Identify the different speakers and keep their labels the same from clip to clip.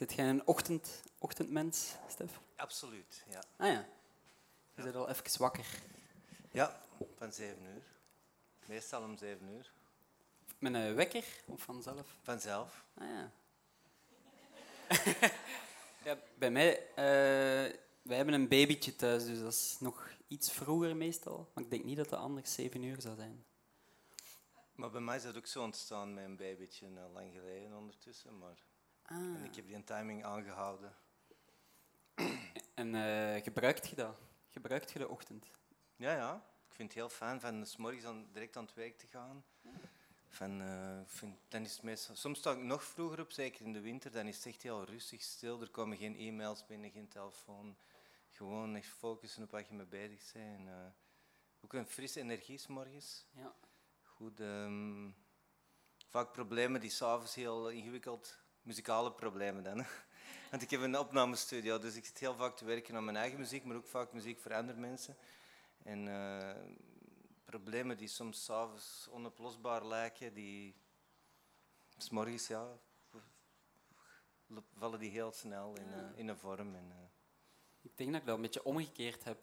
Speaker 1: Zit jij een ochtend, ochtendmens, Stef?
Speaker 2: Absoluut, ja.
Speaker 1: Ah ja. Je bent al even wakker.
Speaker 2: Ja, van 7 uur. Meestal om 7 uur.
Speaker 1: Met een wekker of vanzelf?
Speaker 2: Vanzelf.
Speaker 1: Ah ja. ja bij mij, uh, wij hebben een babytje thuis, dus dat is nog iets vroeger meestal. Maar ik denk niet dat het anders 7 uur zou zijn.
Speaker 2: Maar bij mij is dat ook zo ontstaan met een babytje, uh, lang geleden ondertussen. Maar ah. En ik heb die timing aangehouden.
Speaker 1: En uh, gebruikt je dat? Gebruikt je de ochtend?
Speaker 2: Ja, ja. Ik vind het heel fijn van s morgens aan, direct aan het werk te gaan. Van, uh, vind, dan is het meestal, soms sta ik nog vroeger op, zeker in de winter. Dan is het echt heel rustig, stil. Er komen geen e-mails binnen, geen telefoon. Gewoon echt focussen op wat je mee bezig bent. Uh, ook een frisse energie s morgens. Ja. Goed. Um, vaak problemen die s'avonds heel ingewikkeld muzikale problemen dan. Want ik heb een opnamestudio, dus ik zit heel vaak te werken aan mijn eigen muziek, maar ook vaak muziek voor andere mensen. En uh, problemen die soms s'avonds onoplosbaar lijken, die s'morgens, ja, vallen die heel snel in, uh, in een vorm. En, uh.
Speaker 1: Ik denk dat ik dat een beetje omgekeerd heb.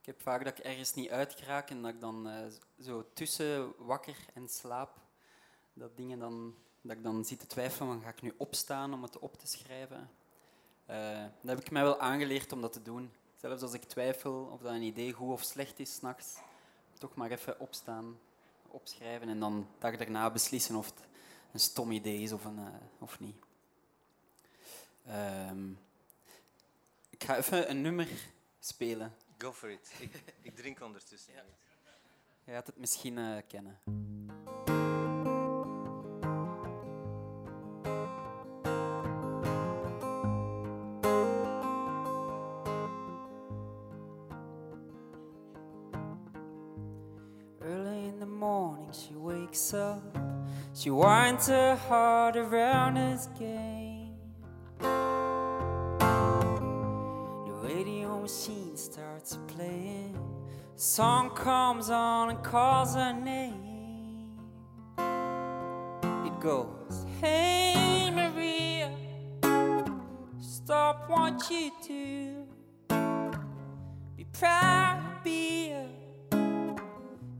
Speaker 1: Ik heb vaak dat ik ergens niet uitgeraak en dat ik dan zo tussen wakker en slaap, dat dingen dan dat ik dan zit te twijfelen, van, ga ik nu opstaan om het op te schrijven? Uh, dat heb ik mij wel aangeleerd om dat te doen. Zelfs als ik twijfel of dat een idee goed of slecht is s'nachts, toch maar even opstaan, opschrijven en dan dag daarna beslissen of het een stom idee is of, een, uh, of niet. Um, ik ga even een nummer spelen.
Speaker 2: Go for it. Ik, ik drink ondertussen. Ja.
Speaker 1: Je gaat het misschien uh, kennen. She winds her heart around his game. The radio machine starts playing. The song comes on and calls her name. It goes, Hey Maria, stop what you do. Be proud to be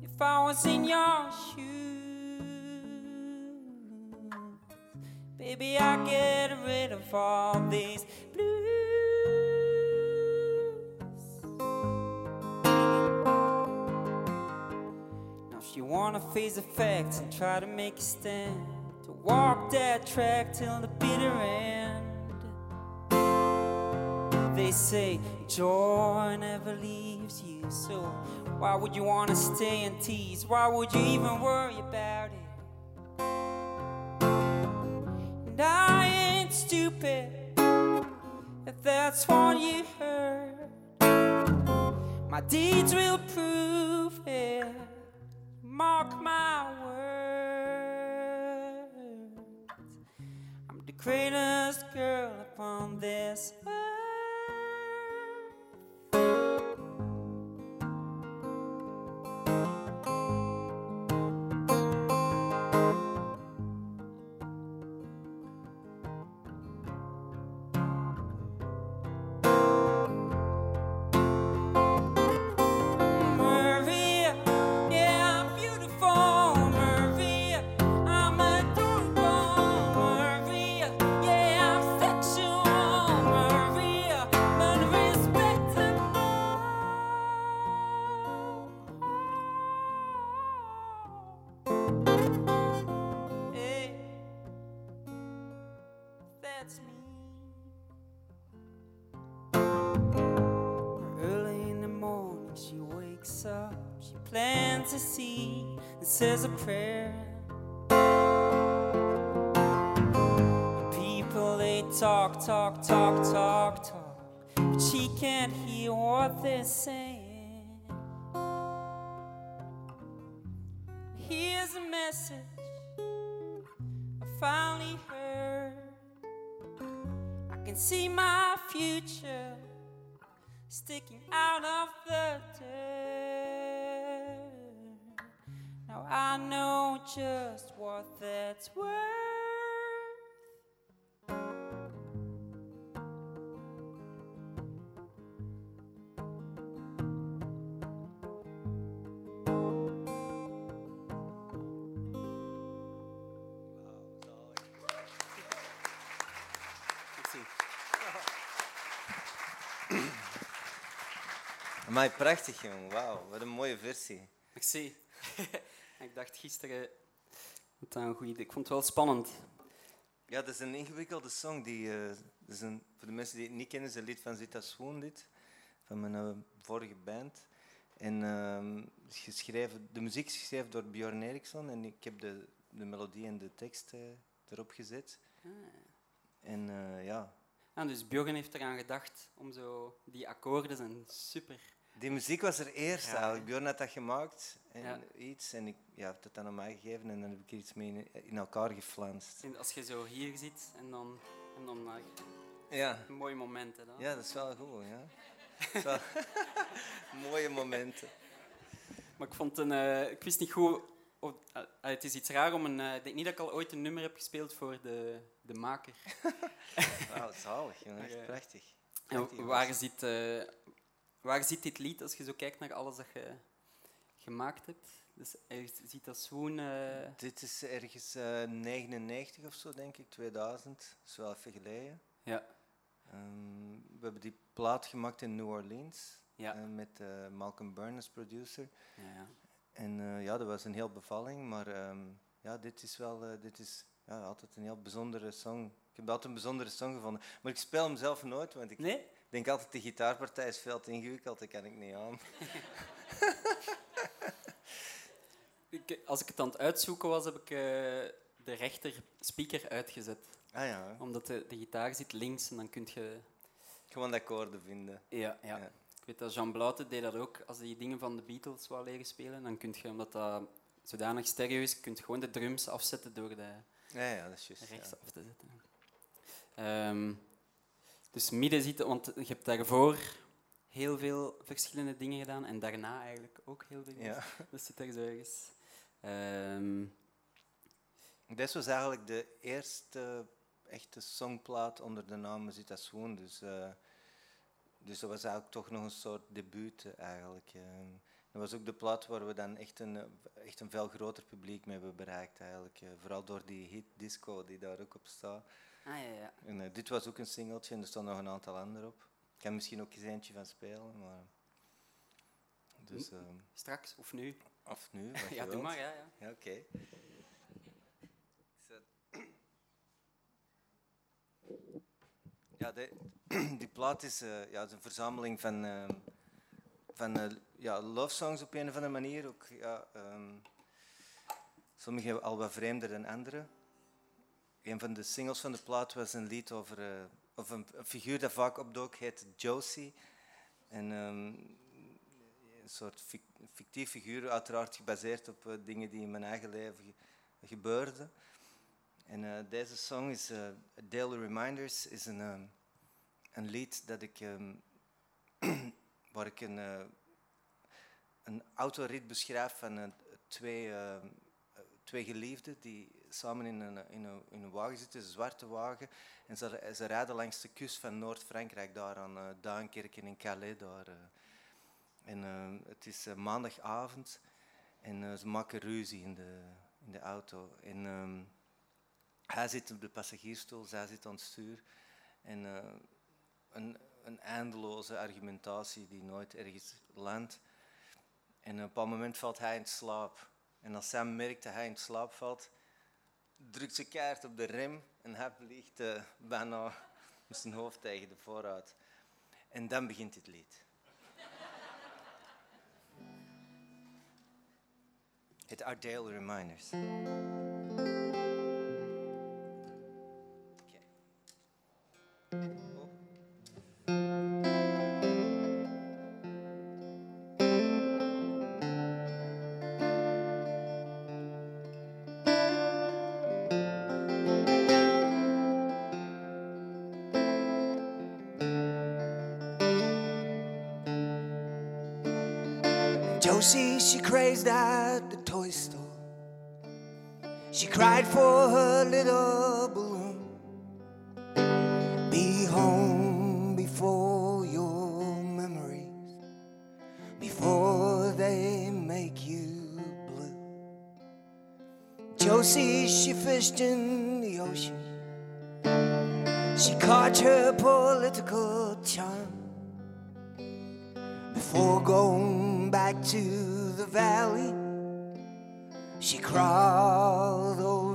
Speaker 1: if I was in your shoes. Baby, I get rid of all these blues. Now, if you wanna face the facts and try to make a stand, to walk that track till the bitter end. They say joy never leaves you, so why would you wanna stay and tease? Why would you even worry about it? I ain't stupid if that's what you heard. My deeds will prove it. Mark my words. I'm the greatest girl upon this earth. Says a prayer. People they talk, talk, talk, talk, talk, but she can't hear what they're saying. Here's a message I finally heard. I can see my future sticking out of the dirt. Now I know just what that's worth.
Speaker 2: Maar prachtig, jongen. Wauw, wat een mooie versie.
Speaker 1: Ik zie. ik dacht gisteren dat dat een goede idee. Ik vond het wel spannend.
Speaker 2: Ja, dat is een ingewikkelde song. Die, eh, is een, voor de mensen die het niet kennen, is een lied van Zita Swoon, dit. Van mijn eh, vorige band. En ehm, het geschreven, de muziek is geschreven door Bjorn Eriksson. En ik heb de, de melodie en de tekst eh, erop gezet. En eh, ja,
Speaker 1: Ja, dus Bjorn heeft eraan gedacht om zo... Die akkoorden zijn super.
Speaker 2: Die muziek was er eerst
Speaker 1: Ja.
Speaker 2: eigenlijk. Bjorn had dat gemaakt en
Speaker 1: Ja.
Speaker 2: iets. En ik ja, heb het dan aan mij gegeven en dan heb ik iets mee in, in elkaar geflanst.
Speaker 1: En als je zo hier zit en dan... En dan
Speaker 2: Ja.
Speaker 1: een mooi moment, hè, dan.
Speaker 2: ja, dat is wel goed. Ja. Dat is wel mooie momenten.
Speaker 1: Maar ik vond een... eh, ik wist niet goed... of- eh, het is iets raar om een... eh, ik denk niet dat ik al ooit een nummer heb gespeeld voor de, de maker.
Speaker 2: Wauw, zalig, jongen. Echt prachtig.
Speaker 1: En waar zit, waar zit dit lied als je zo kijkt naar alles dat je gemaakt hebt? Dus ziet dat swoon... eh,
Speaker 2: Dit is ergens eh 99 of zo, denk ik, 2000. Dat is wel even geleden.
Speaker 1: ja,
Speaker 2: Ehm, we hebben die plaat gemaakt in New Orleans
Speaker 1: ja,
Speaker 2: eh, met Malcolm Byrne als producer.
Speaker 1: ja, ja.
Speaker 2: En ja, dat was een heel bevalling, maar ehm, ja, dit is wel dit is, ja, altijd een heel bijzondere song. Ik heb altijd een bijzondere song gevonden. Maar ik speel hem zelf nooit, want ik
Speaker 1: Nee?
Speaker 2: Denk altijd de gitaarpartij is veel te ingewikkeld, dat kan ik niet aan.
Speaker 1: Ik, als ik het aan het uitzoeken was, heb ik eh, de rechter speaker uitgezet.
Speaker 2: Ah ja,
Speaker 1: Omdat de, de gitaar zit links en dan kun je...
Speaker 2: gewoon de akkoorden vinden.
Speaker 1: Ja, ja.
Speaker 2: Ja.
Speaker 1: Ik weet dat Jean Blaute deed dat ook. Als hij die dingen van de Beatles wou leren spelen, dan kun je, omdat dat zodanig stereo is, kun je gewoon de drums afzetten door de
Speaker 2: Ja, ja, dat is juist. ja.
Speaker 1: rechts af te zetten. Ehm, dus midden zitten, want je hebt daarvoor heel veel verschillende dingen gedaan en daarna eigenlijk ook heel veel.
Speaker 2: Ja.
Speaker 1: Dat zit er zo ergens. Ehm,
Speaker 2: Dit was eigenlijk de eerste echte songplaat onder de naam Zita Swoon. Dus, eh, dus dat was eigenlijk toch nog een soort debuut eh, eigenlijk. eh. dat was ook de plaat waar we dan echt een, echt een veel groter publiek mee hebben bereikt eigenlijk. vooral door die hit Disco die daar ook op staat.
Speaker 1: Ah ja, ja.
Speaker 2: En eh, dit was ook een singeltje en er staan nog een aantal anderen op. Ik kan misschien ook eens eentje van spelen, maar... Dus, ehm,
Speaker 1: Straks of nu?
Speaker 2: of nu, wat je
Speaker 1: ja, doe maar. Ja, ja.
Speaker 2: Ja, oké. Ja, de, die plaat is, eh, ja, is een verzameling van, eh, van eh, ja, love songs op een of andere manier. Ook, ja, ehm, sommige al wat vreemder dan andere. Een van de singles van de plaat was een lied over eh, of een, figuur dat vaak opdook, heet Josie. En ehm, een soort fic- fictief figuur, uiteraard gebaseerd op eh, dingen die in mijn eigen leven ge- gebeurden. En eh, deze song is Daily Reminders, is een, ehm, een lied dat ik, ehm, waar ik een, een autorit beschrijf van twee, twee geliefden die samen in een, in, een, in een wagen zitten, een zwarte wagen. En ze, ze rijden langs de kust van Noord-Frankrijk, daar aan eh Duinkerke en in Calais. Eh. En eh, het is maandagavond en ze maken ruzie in de, in de auto. En ehm, hij zit op de passagiersstoel, zij zit aan het stuur. En een, een eindeloze argumentatie die nooit ergens landt. En op een bepaald moment valt hij in slaap. En als Sam merkt dat hij in slaap valt, drukt ze keihard op de rem en hij vliegt eh, bijna met zijn hoofd tegen de vooruit. En dan begint dit lied. Het Our Daily Reminders.
Speaker 3: Cried for her little balloon. Be home before your memories, before they make you blue. Josie, she fished in the ocean. She caught her political charm
Speaker 2: before going back to the valley, she crawled over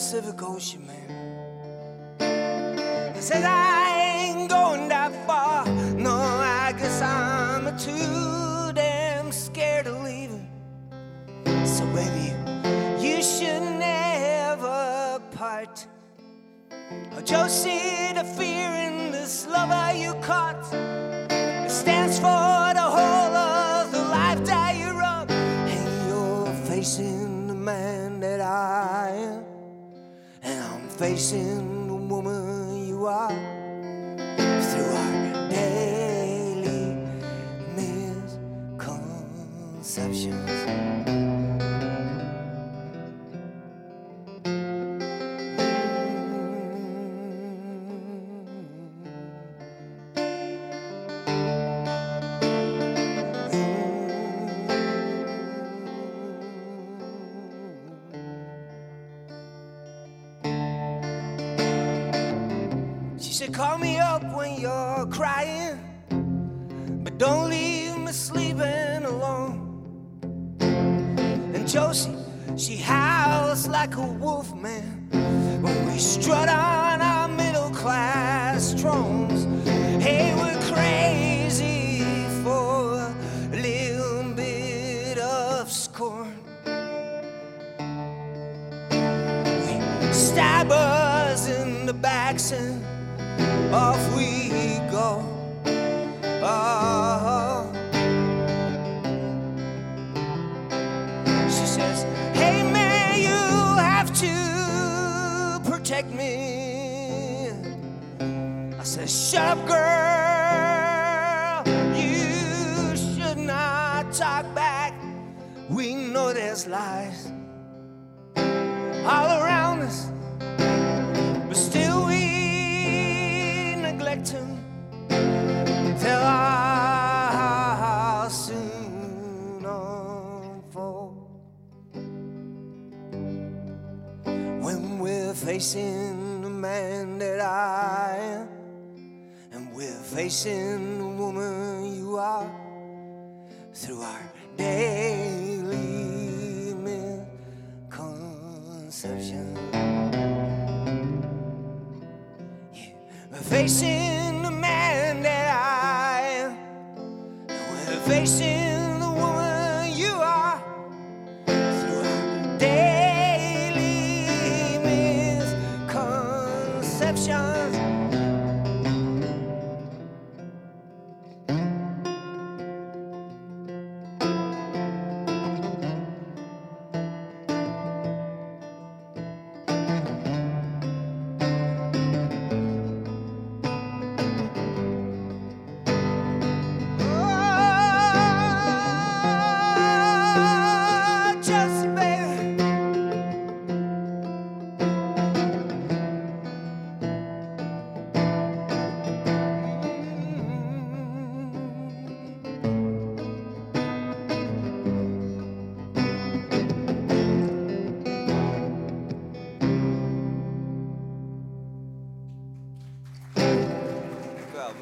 Speaker 2: Pacific Ocean, man. I said, I ain't going that far. No, I guess I'm too damn scared of leaving. So, baby, you should never part. Oh, Josie, the fear in this lover you caught it stands for facing the woman you are. Through our daily misconceptions. Wolf man Shut up, girl. You should not talk back. We know there's lies all around us. But still we neglect him till our soon unfold. When we're facing the man that I facing the woman you are, through our daily misconceptions. We're facing the man that I am. We're facing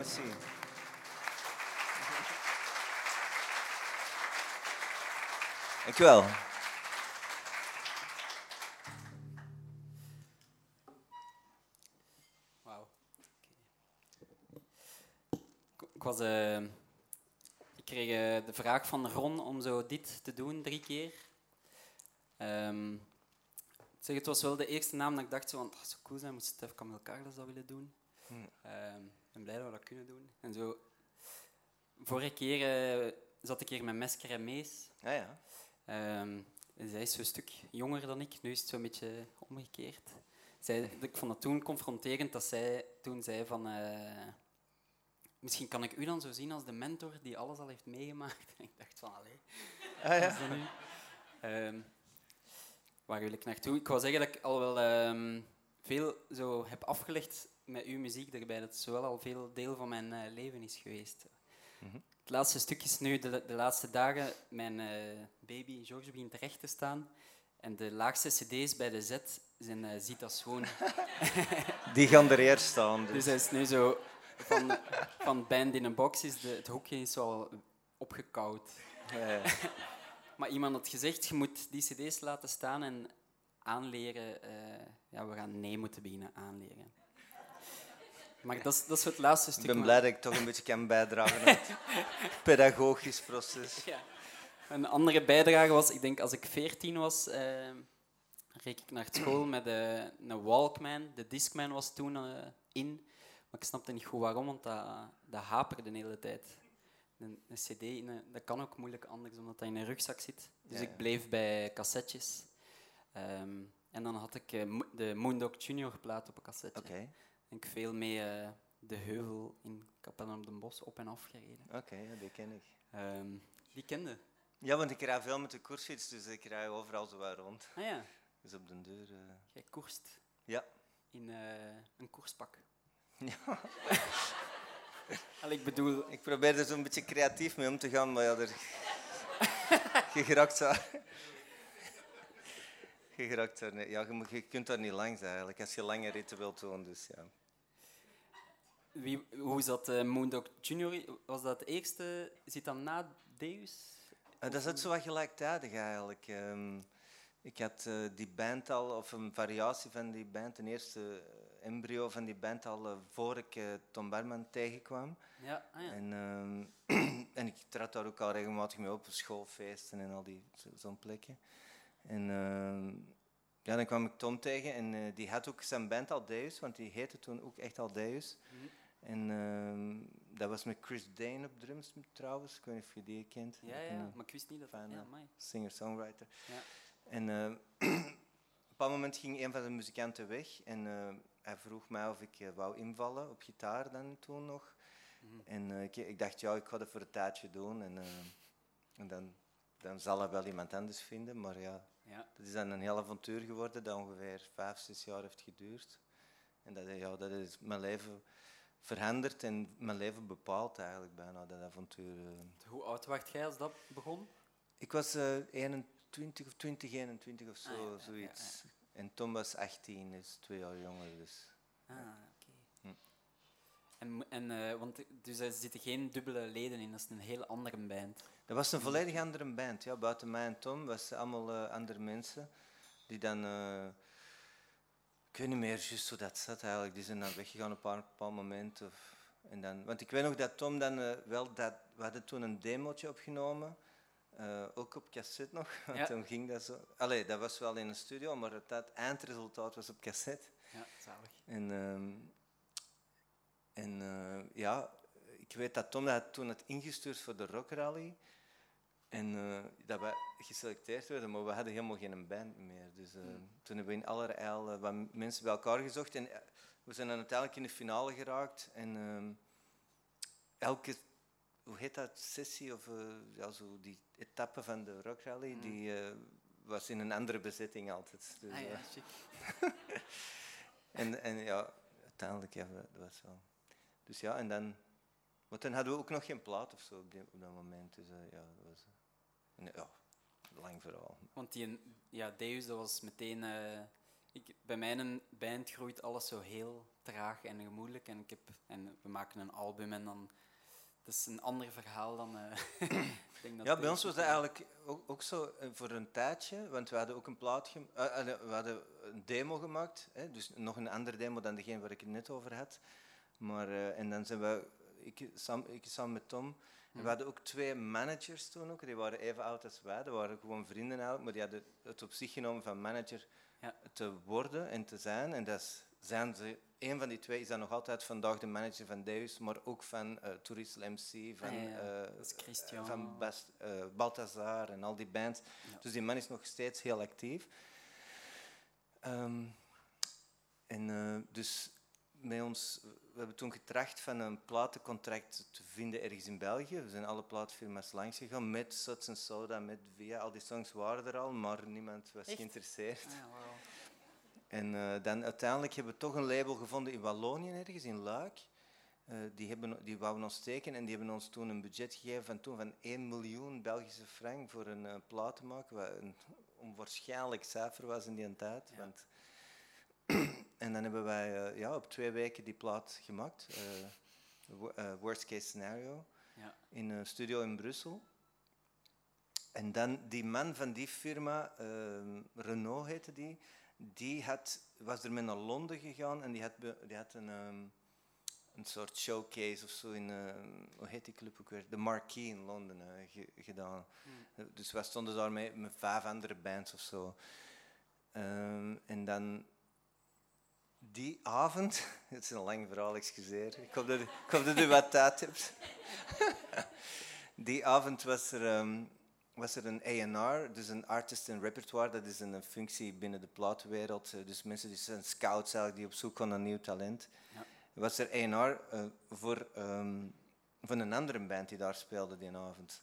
Speaker 2: Merci. Dankjewel.
Speaker 1: Wauw. Ik, ehm, kreeg eh, de vraag van Ron om zo dit te doen drie keer. Ehm, zeg, het was wel de eerste naam dat ik dacht, zo, want ah, dat zou cool zijn, moet Stef Kamelkaar dat zou willen doen.
Speaker 2: Hm.
Speaker 1: Ehm, ben blij dat we dat kunnen doen. En zo, vorige keer eh, zat ik hier met Mesker en Mees.
Speaker 2: Ja, ja.
Speaker 1: Ehm, zij is zo'n stuk jonger dan ik, nu is het zo'n beetje omgekeerd. Zij, ik vond het toen confronterend dat zij toen zei van... eh, misschien kan ik u dan zo zien als de mentor die alles al heeft meegemaakt. En ik dacht van, allee,
Speaker 2: Ah, ja.
Speaker 1: is dat nu? Ehm, waar wil ik naartoe? Ik wou zeggen dat ik al wel ehm, veel zo heb afgelegd met uw muziek erbij. Dat het zowel al veel deel van mijn eh, leven is geweest.
Speaker 2: Mhm.
Speaker 1: Het laatste stuk is nu, de, de laatste dagen, mijn eh, baby George begint terecht te staan. En de laagste cd's bij de Z zijn uh, Zita Swoon.
Speaker 2: Die gaan er eerst staan. Dus.
Speaker 1: Dus hij is nu zo van, van band in een box, is de, het hoekje is al.
Speaker 2: Ja, ja.
Speaker 1: Maar iemand had gezegd, je moet die cd's laten staan en aanleren. eh, ja, we gaan nee moeten beginnen aanleren. Maar dat is, dat is het laatste
Speaker 2: Ik
Speaker 1: stuk.
Speaker 2: ben
Speaker 1: maar-
Speaker 2: blij dat ik toch een beetje kan bijdragen aan het pedagogisch proces.
Speaker 1: Ja. Een andere bijdrage was, ik denk als ik 14 was, eh, reed ik naar school met eh, een Walkman. De Discman was toen eh, in, maar ik snapte niet goed waarom, want dat, dat haperde de hele tijd. Een, een cd, een- dat kan ook moeilijk anders, omdat dat in een rugzak zit. Dus
Speaker 2: Ja, ja.
Speaker 1: ik bleef bij cassettes. Ehm, en dan had ik eh, de Moondog Junior plaat op een cassette. En ik veel mee eh, de heuvel in Capelle op den Bos op en af gereden.
Speaker 2: oké, ja, die ken ik.
Speaker 1: Ehm, die kende.
Speaker 2: Ja, want ik rij veel met de koersfiets, dus ik rij overal zo wat rond.
Speaker 1: Ah ja.
Speaker 2: Dus op de deur. eh,
Speaker 1: Jij koerst
Speaker 2: Ja.
Speaker 1: in eh, een koerspak.
Speaker 2: Ja.
Speaker 1: Allee, ik bedoel,
Speaker 2: Ik probeer er zo'n beetje creatief mee om te gaan, maar ja, er... je geraakt daar... Je daar niet- Ja, je, kunt daar niet langs eigenlijk, als je lange ritten wilt doen, dus ja.
Speaker 1: wie, hoe zat uh, Moondog Junior? Was dat het eerste? Zit dat na Deus?
Speaker 2: Eh, dat zat zo wat gelijktijdig eigenlijk. Ehm, ik had eh, die band al, of een variatie van die band, een eerste embryo van die band al voor ik Tom Barman tegenkwam.
Speaker 1: Ja, ah ja.
Speaker 2: En, ehm, en ik trad daar ook al regelmatig mee op, schoolfeesten en al die zo- zo'n plekken. En ehm, ja, dan kwam ik Tom tegen en eh, die had ook zijn band al Deus, want die heette toen ook echt al Deus.
Speaker 1: Mhm.
Speaker 2: En ehm, dat was met Chris Dane op drums trouwens, ik weet niet of je die kent.
Speaker 1: Ja, ja,
Speaker 2: een
Speaker 1: maar ik wist niet dat...
Speaker 2: fijne
Speaker 1: Ja, amai.
Speaker 2: singer-songwriter.
Speaker 1: Ja.
Speaker 2: En eh, op een bepaald moment ging een van de muzikanten weg en eh, hij vroeg mij of ik eh, wou invallen op gitaar dan toen nog.
Speaker 1: Mhm.
Speaker 2: En eh, ik, ik dacht, ja, ik ga dat voor een tijdje doen en, eh, en dan, dan zal hij wel iemand anders vinden. Maar ja,
Speaker 1: Ja.
Speaker 2: dat is dan een heel avontuur geworden dat ongeveer vijf, zes jaar heeft geduurd. En dat, ja, dat is mijn leven veranderd en mijn leven bepaald eigenlijk bijna, dat avontuur. eh.
Speaker 1: Hoe oud werd jij als dat begon?
Speaker 2: Ik was eh 21 of 20, 21 of zo,
Speaker 1: Ah, ja, ja, ja,
Speaker 2: zoiets. En Tom was 18, is twee jaar jonger. Dus.
Speaker 1: Ah, oké.
Speaker 2: Hm.
Speaker 1: En, en, eh, want dus er zitten geen dubbele leden in, dat is een heel andere band.
Speaker 2: Dat was een volledig andere band. Ja. Buiten mij en Tom was het allemaal eh, andere mensen. Die dan... eh, ik weet niet meer juist hoe dat zat eigenlijk. Die zijn dan weggegaan op een paar, paar momenten. Of, en dan, want ik weet nog dat Tom dan eh, wel... Dat, we hadden toen een demootje opgenomen. ook op cassette nog. Want
Speaker 1: Ja.
Speaker 2: toen ging dat zo... Allee, dat was wel in een studio, maar het het eindresultaat was op cassette.
Speaker 1: Ja, zalig.
Speaker 2: En, ehm, en ja, ik weet dat Tom dat had toen het ingestuurd voor de Rock Rally. En eh, dat we geselecteerd werden, maar we hadden helemaal geen band meer. Dus eh, toen hebben we in allerijl eh, wat mensen bij elkaar gezocht. En we zijn dan uiteindelijk in de finale geraakt. En ehm, elke, hoe heet dat, sessie of ja, zo die etappe van de Rock Rally, die eh, was in een andere bezetting altijd. Dus,
Speaker 1: Ah ja,
Speaker 2: en, en ja, uiteindelijk, ja, dat was wel. Dus ja, en dan. Want dan hadden we ook nog geen plaat of zo op, die, op dat moment. Dus eh, ja, dat was. en, ja, lang verhaal.
Speaker 1: Want die, ja, Deus, dat was meteen... eh, ik, bij mijn band groeit alles zo heel traag en gemoedelijk. En, ik heb, en we maken een album en dan... het is een ander verhaal dan... eh, ik denk dat
Speaker 2: Ja, bij ons was dat eigenlijk ook, ook zo eh, voor een tijdje, want we hadden ook een plaat eh, eh, we hadden een demo gemaakt, hè, dus nog een andere demo dan degene waar ik het net over had. Maar, eh, en dan zijn we, ik, sam, ik samen met Tom, en we hadden ook twee managers toen ook, die waren even oud als wij, dat waren gewoon vrienden eigenlijk, maar die hadden het op zich genomen van manager
Speaker 1: Ja.
Speaker 2: te worden en te zijn. En dat is, zijn ze, een van die twee is dan nog altijd vandaag de manager van Deus, maar ook van eh Toeristel MC, van,
Speaker 1: Ah, ja,
Speaker 2: eh, van Bast, eh, Balthazar en al die bands.
Speaker 1: Ja.
Speaker 2: Dus die man is nog steeds heel actief. Ehm, en eh, dus met ons, we hebben toen getracht van een platencontract te vinden ergens in België. We zijn alle platenfirma's langs gegaan met Sots en Soda, met Via. Al die songs waren er al, maar niemand was
Speaker 1: Echt?
Speaker 2: geïnteresseerd.
Speaker 1: Ah.
Speaker 2: En eh, dan uiteindelijk hebben we toch een label gevonden in Wallonië, ergens in Luik. Eh, die, hebben, die wouden ons steken en die hebben ons toen een budget gegeven van, toen van 1 miljoen Belgische frank voor een eh, plaat te maken, wat een onwaarschijnlijk cijfer was in die tijd.
Speaker 1: Ja.
Speaker 2: Want en dan hebben wij eh, ja, op twee weken die plaat gemaakt, eh, eh, worst case scenario,
Speaker 1: Ja.
Speaker 2: in een studio in Brussel. En dan die man van die firma, eh, Renault heette die, die had, was er mee naar Londen gegaan en die had, die had een, ehm, een soort showcase of zo in, eh, hoe heet die club ook weer? De Marquee in Londen ge- gedaan. Eh, Dus wij stonden daar met, met vijf andere bands of zo. Ehm, en dan die avond, het is een lang verhaal, excuseer. Ik hoop dat, ik hoop dat u wat tijd hebt. die avond was er, ehm, was er een A&R, dus een artist in repertoire. Dat is een, functie binnen de platenwereld. Eh, Dus mensen die zijn scouts eigenlijk, die op zoek gaan naar nieuw talent.
Speaker 1: Ja.
Speaker 2: Was er A&R eh, voor, ehm, van een andere band die daar speelde die avond.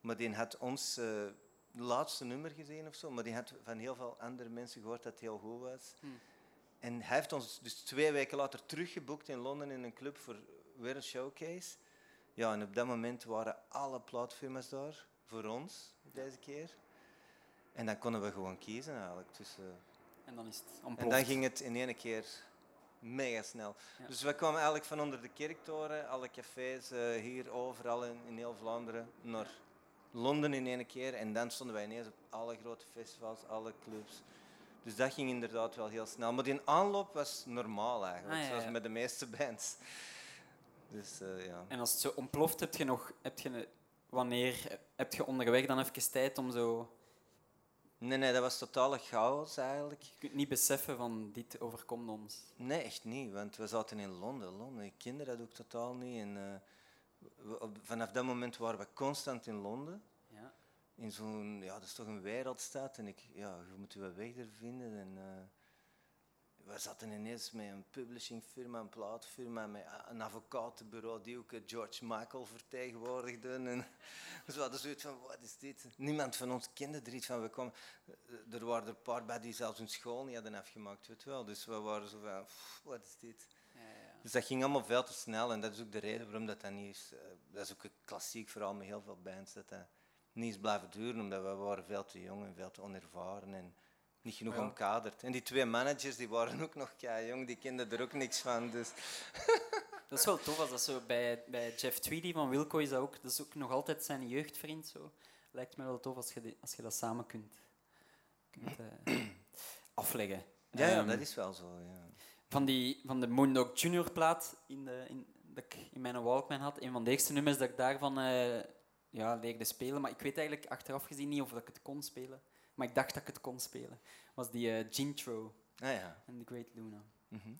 Speaker 2: Maar die had ons eh, laatste nummer gezien of zo, maar die had van heel veel andere mensen gehoord dat het heel goed was.
Speaker 1: Hmm.
Speaker 2: En hij heeft ons dus twee weken later teruggeboekt in Londen in een club voor weer een showcase. Ja, en op dat moment waren alle plaatfirma's daar voor ons deze keer. En dan konden we gewoon kiezen eigenlijk. tussen
Speaker 1: En dan is het
Speaker 2: en dan ging het in één keer mega snel.
Speaker 1: Ja.
Speaker 2: Dus we kwamen eigenlijk van onder de kerktoren, alle cafés eh, hier overal in, in heel Vlaanderen, naar Londen in één keer. En dan stonden wij ineens op alle grote festivals, alle clubs. Dus dat ging inderdaad wel heel snel. Maar die aanloop was normaal eigenlijk,
Speaker 1: Ah, ja,
Speaker 2: zoals met de meeste bands. Dus eh, ja.
Speaker 1: En als het zo ontploft, heb je nog... Heb je, wanneer heb je onderweg dan even tijd om zo...
Speaker 2: Nee, nee, dat was totale chaos eigenlijk.
Speaker 1: Je kunt niet beseffen van dit overkomt ons.
Speaker 2: Nee, echt niet, want we zaten in Londen. Londen, ik kende dat ook totaal niet. En, eh, we- op- vanaf dat moment waren we constant in Londen. In zo'n, ja, dat is toch een wereldstad. En ik, ja, je moet je weg er vinden. En, eh, we zaten ineens met een publishingfirma, een plaatfirma, met een advocatenbureau die ook eh, George Michael vertegenwoordigde. En dus we hadden zoiets van, wat is dit? Niemand van ons kende er iets van. We kwamen, eh, er waren er een paar bij die zelfs hun school niet hadden afgemaakt, weet wel. Dus we waren zo van, "Pff, wat is dit?
Speaker 1: Ja, ja.
Speaker 2: Dus dat ging allemaal veel te snel en dat is ook de reden waarom dat, dat niet is. dat is ook een klassiek verhaal met heel veel bands, dat dat niet is blijven duren, omdat we waren veel te jong en veel te onervaren en niet genoeg
Speaker 1: Ja.
Speaker 2: omkaderd. En die twee managers die waren ook nog kei jong, die kenden er ook niks van. Dus.
Speaker 1: Dat is wel tof als dat zo bij, bij Jeff Tweedy van Wilco is dat ook. Dat is ook nog altijd zijn jeugdvriend. Zo. Lijkt me wel tof als je, die- als je dat samen kunt, kunt eh, afleggen.
Speaker 2: Ja, ja,
Speaker 1: Ehm,
Speaker 2: dat is wel zo. Ja.
Speaker 1: van, die, van de Moondog Junior plaat in de, in, dat ik in mijn Walkman had. Een van de eerste nummers dat ik daarvan eh, ja, leerde spelen. Maar ik weet eigenlijk achteraf gezien niet of dat ik het kon spelen. Maar ik dacht dat ik het kon spelen. Was die eh Gintro
Speaker 2: Ah, ja.
Speaker 1: en The Great Luna.
Speaker 2: Mhm.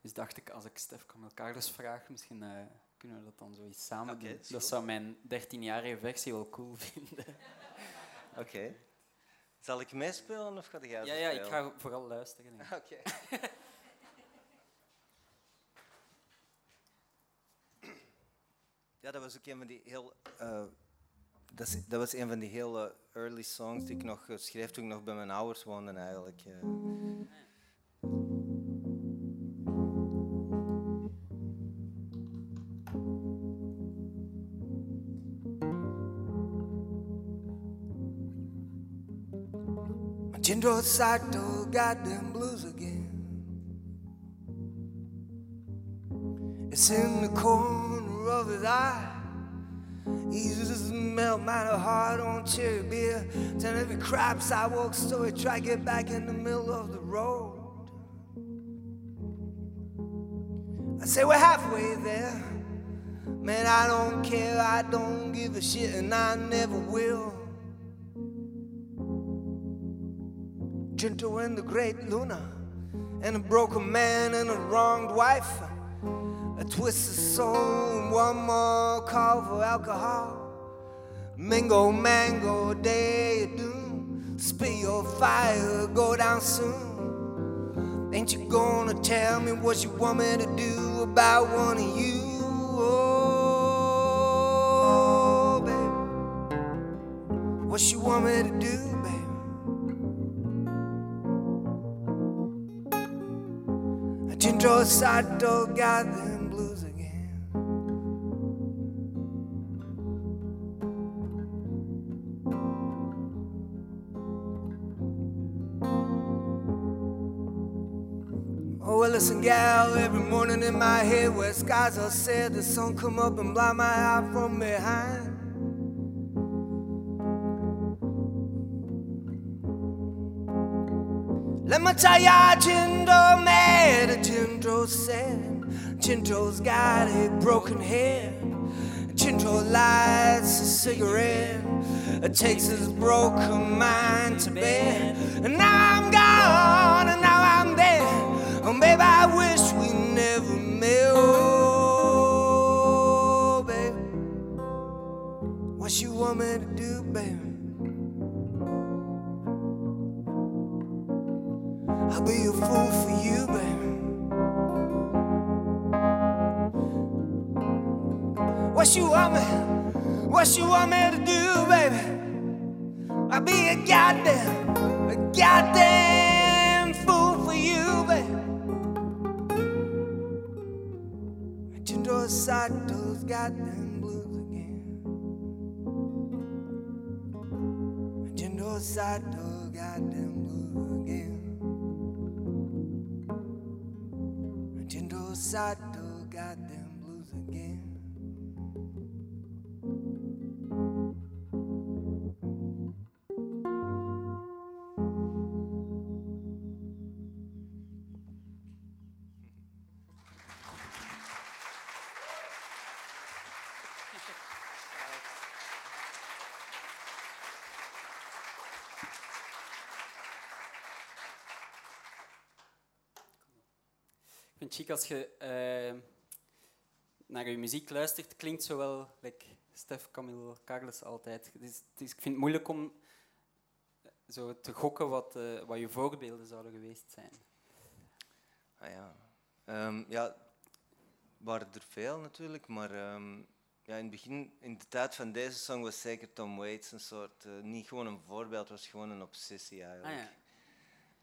Speaker 1: Dus dacht ik, als ik Stef Carlos vraag, misschien eh, kunnen we dat dan zoiets samen doen.
Speaker 2: dat
Speaker 1: zou mijn 13-jarige versie wel cool vinden.
Speaker 2: Oké. Zal ik meespelen of ga jij
Speaker 1: ja, ja, ik ga vooral luisteren.
Speaker 2: Oké. ja, dat was ook een van die heel. eh, dat, dat was een van die heel eh, early songs die ik nog eh, schreef toen ik nog bij mijn ouders woonde eigenlijk. eh.
Speaker 3: Jindro Sato them blues again. It's in the corner of his eye. Eases melt my heart on cherry beer. Tell every crap sidewalk story. Try to get back in the middle of the road. I say we're halfway there. Man, I don't care. I don't give a shit, and I never will. Gentle and the great Luna, and a broken man and a wronged wife. A twisted soul, one more call for alcohol. Mingo, mango, day of doom. Spit your fire, go down soon. Ain't you gonna tell me what you want me to do about one of you? Oh, baby. What you want me to do, baby? Dentro Sato got Listen, gal, every morning in my head where skies are sad, the sun come up and blind my eye from behind. Let me tell ya, Jindo mad, Jindo sad. Jindo's got a broken head. Jindo lights a cigarette. It Takes his broken mind to bed. And now I'm gone, Oh, babe, I wish we never met. Oh, babe. What you want me to do, baby? I'll be a fool for you, baby. What you want me? What you want me to do, baby? I'll be a goddamn Sato's got them blues again. Jindo Sato got them blues again. Jindo Sato got
Speaker 1: als je eh, naar je muziek luistert, klinkt zo wel like Stef Camille Carles altijd. Ik vind het moeilijk om eh, zo te gokken wat, eh, wat je voorbeelden zouden geweest zijn.
Speaker 2: Ah, ja. Ehm, ja, waren er veel natuurlijk, maar ehm, ja, in het begin, in de tijd van deze song was zeker Tom Waits een soort, niet gewoon een voorbeeld, was gewoon een obsessie
Speaker 1: Ah,
Speaker 2: eigenlijk.
Speaker 1: ja.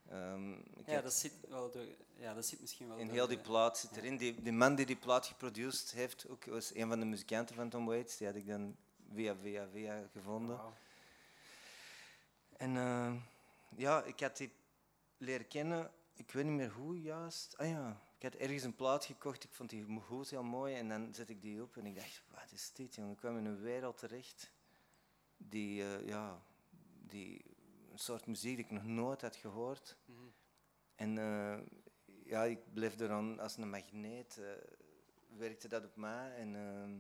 Speaker 2: Ehm,
Speaker 1: Ja, dat zit, wel door, ja, dat zit misschien wel
Speaker 2: in
Speaker 1: door
Speaker 2: heel die plaat zit erin. Die, die man die die plaat geproduceerd heeft, ook, was een van de muzikanten van Tom Waits. Die had ik dan via via via gevonden. En eh, ja, ik had die leren kennen, ik weet niet meer hoe juist. Ah ja, ik had ergens een plaat gekocht, ik vond die goed heel mooi en dan zet ik die op en ik dacht, wat is dit jongen? Ik kwam in een wereld terecht die, eh, ja, die soort muziek die ik nog nooit had gehoord.
Speaker 1: Mhm.
Speaker 2: En eh, ja, ik bleef er dan als een magneet, eh, werkte dat op mij en... ehm,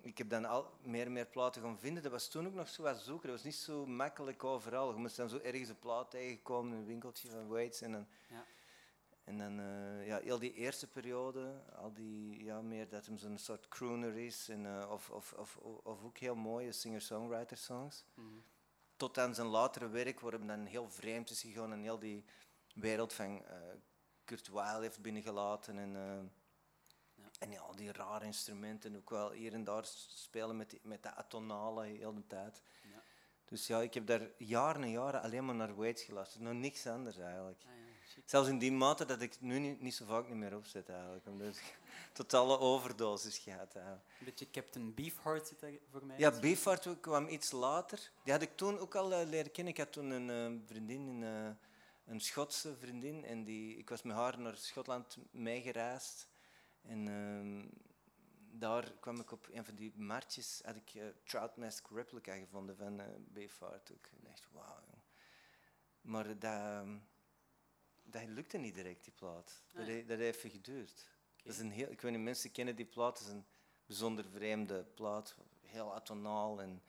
Speaker 2: ik heb dan al meer en meer platen gaan vinden. Dat was toen ook nog zo wat zoeken. Dat was niet zo makkelijk overal. Je moest dan zo ergens een plaat tegenkomen in een winkeltje van Waits. En dan,
Speaker 1: Ja.
Speaker 2: en dan eh, ja, heel die eerste periode, al die, ja, meer dat hem zo'n soort crooner is. En, eh, of, of, of, of ook heel mooie singer-songwriter songs.
Speaker 1: Mhm.
Speaker 2: Tot aan zijn latere werk, waar hem dan heel vreemd is gegaan en heel die wereld van eh, Kurt Weill heeft binnengelaten. En, en ja, al die rare instrumenten, ook wel hier en daar spelen met, die, met dat atonale heel de tijd.
Speaker 1: Ja.
Speaker 2: Dus ja, ik heb daar jaren en jaren alleen maar naar Waits geluisterd. Nog niks anders eigenlijk.
Speaker 1: Ja.
Speaker 2: Zelfs in die mate dat ik het nu niet, niet zo vaak niet meer opzet eigenlijk. Omdat ik totale overdosis gehad eigenlijk.
Speaker 1: Een beetje Captain Beefheart zit daar voor mij.
Speaker 2: Ja, Beefheart kwam iets later. Die had ik toen ook al eh, leren kennen. Ik had toen een eh, vriendin, een, eh, een Schotse vriendin. En die, ik was met haar naar Schotland meegereisd. En ehm, daar kwam ik op een van die marktjes, had ik uh, Troutmask Replica gevonden van uh, Beefheart. En dacht, wauw. Maar dat, ehm, dat lukte niet direct, die plaat. Dat, heeft, dat heeft even geduurd. Dat is een heel, ik weet niet, mensen kennen die plaat, het is een bijzonder vreemde plaat. Heel atonaal en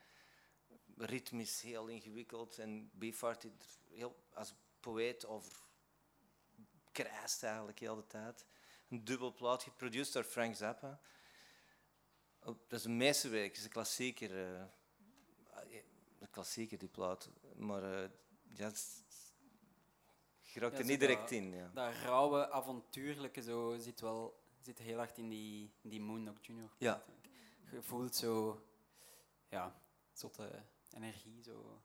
Speaker 2: ritmisch heel ingewikkeld. En Beefheart heel, als poëet over krijst eigenlijk heel de tijd. Een dubbel plaat, geproduceerd door Frank Zappa. Dat is een meesterwerk, het is een klassieker. eh, een klassieker, die plaat. Maar eh ja, je raakt er niet direct
Speaker 1: dat-
Speaker 2: in. Ja.
Speaker 1: Dat rauwe, avontuurlijke zo zit wel zit heel hard in die, die Moondog Junior.
Speaker 2: Ja.
Speaker 1: Je voelt zo, ja, zotte energie zo.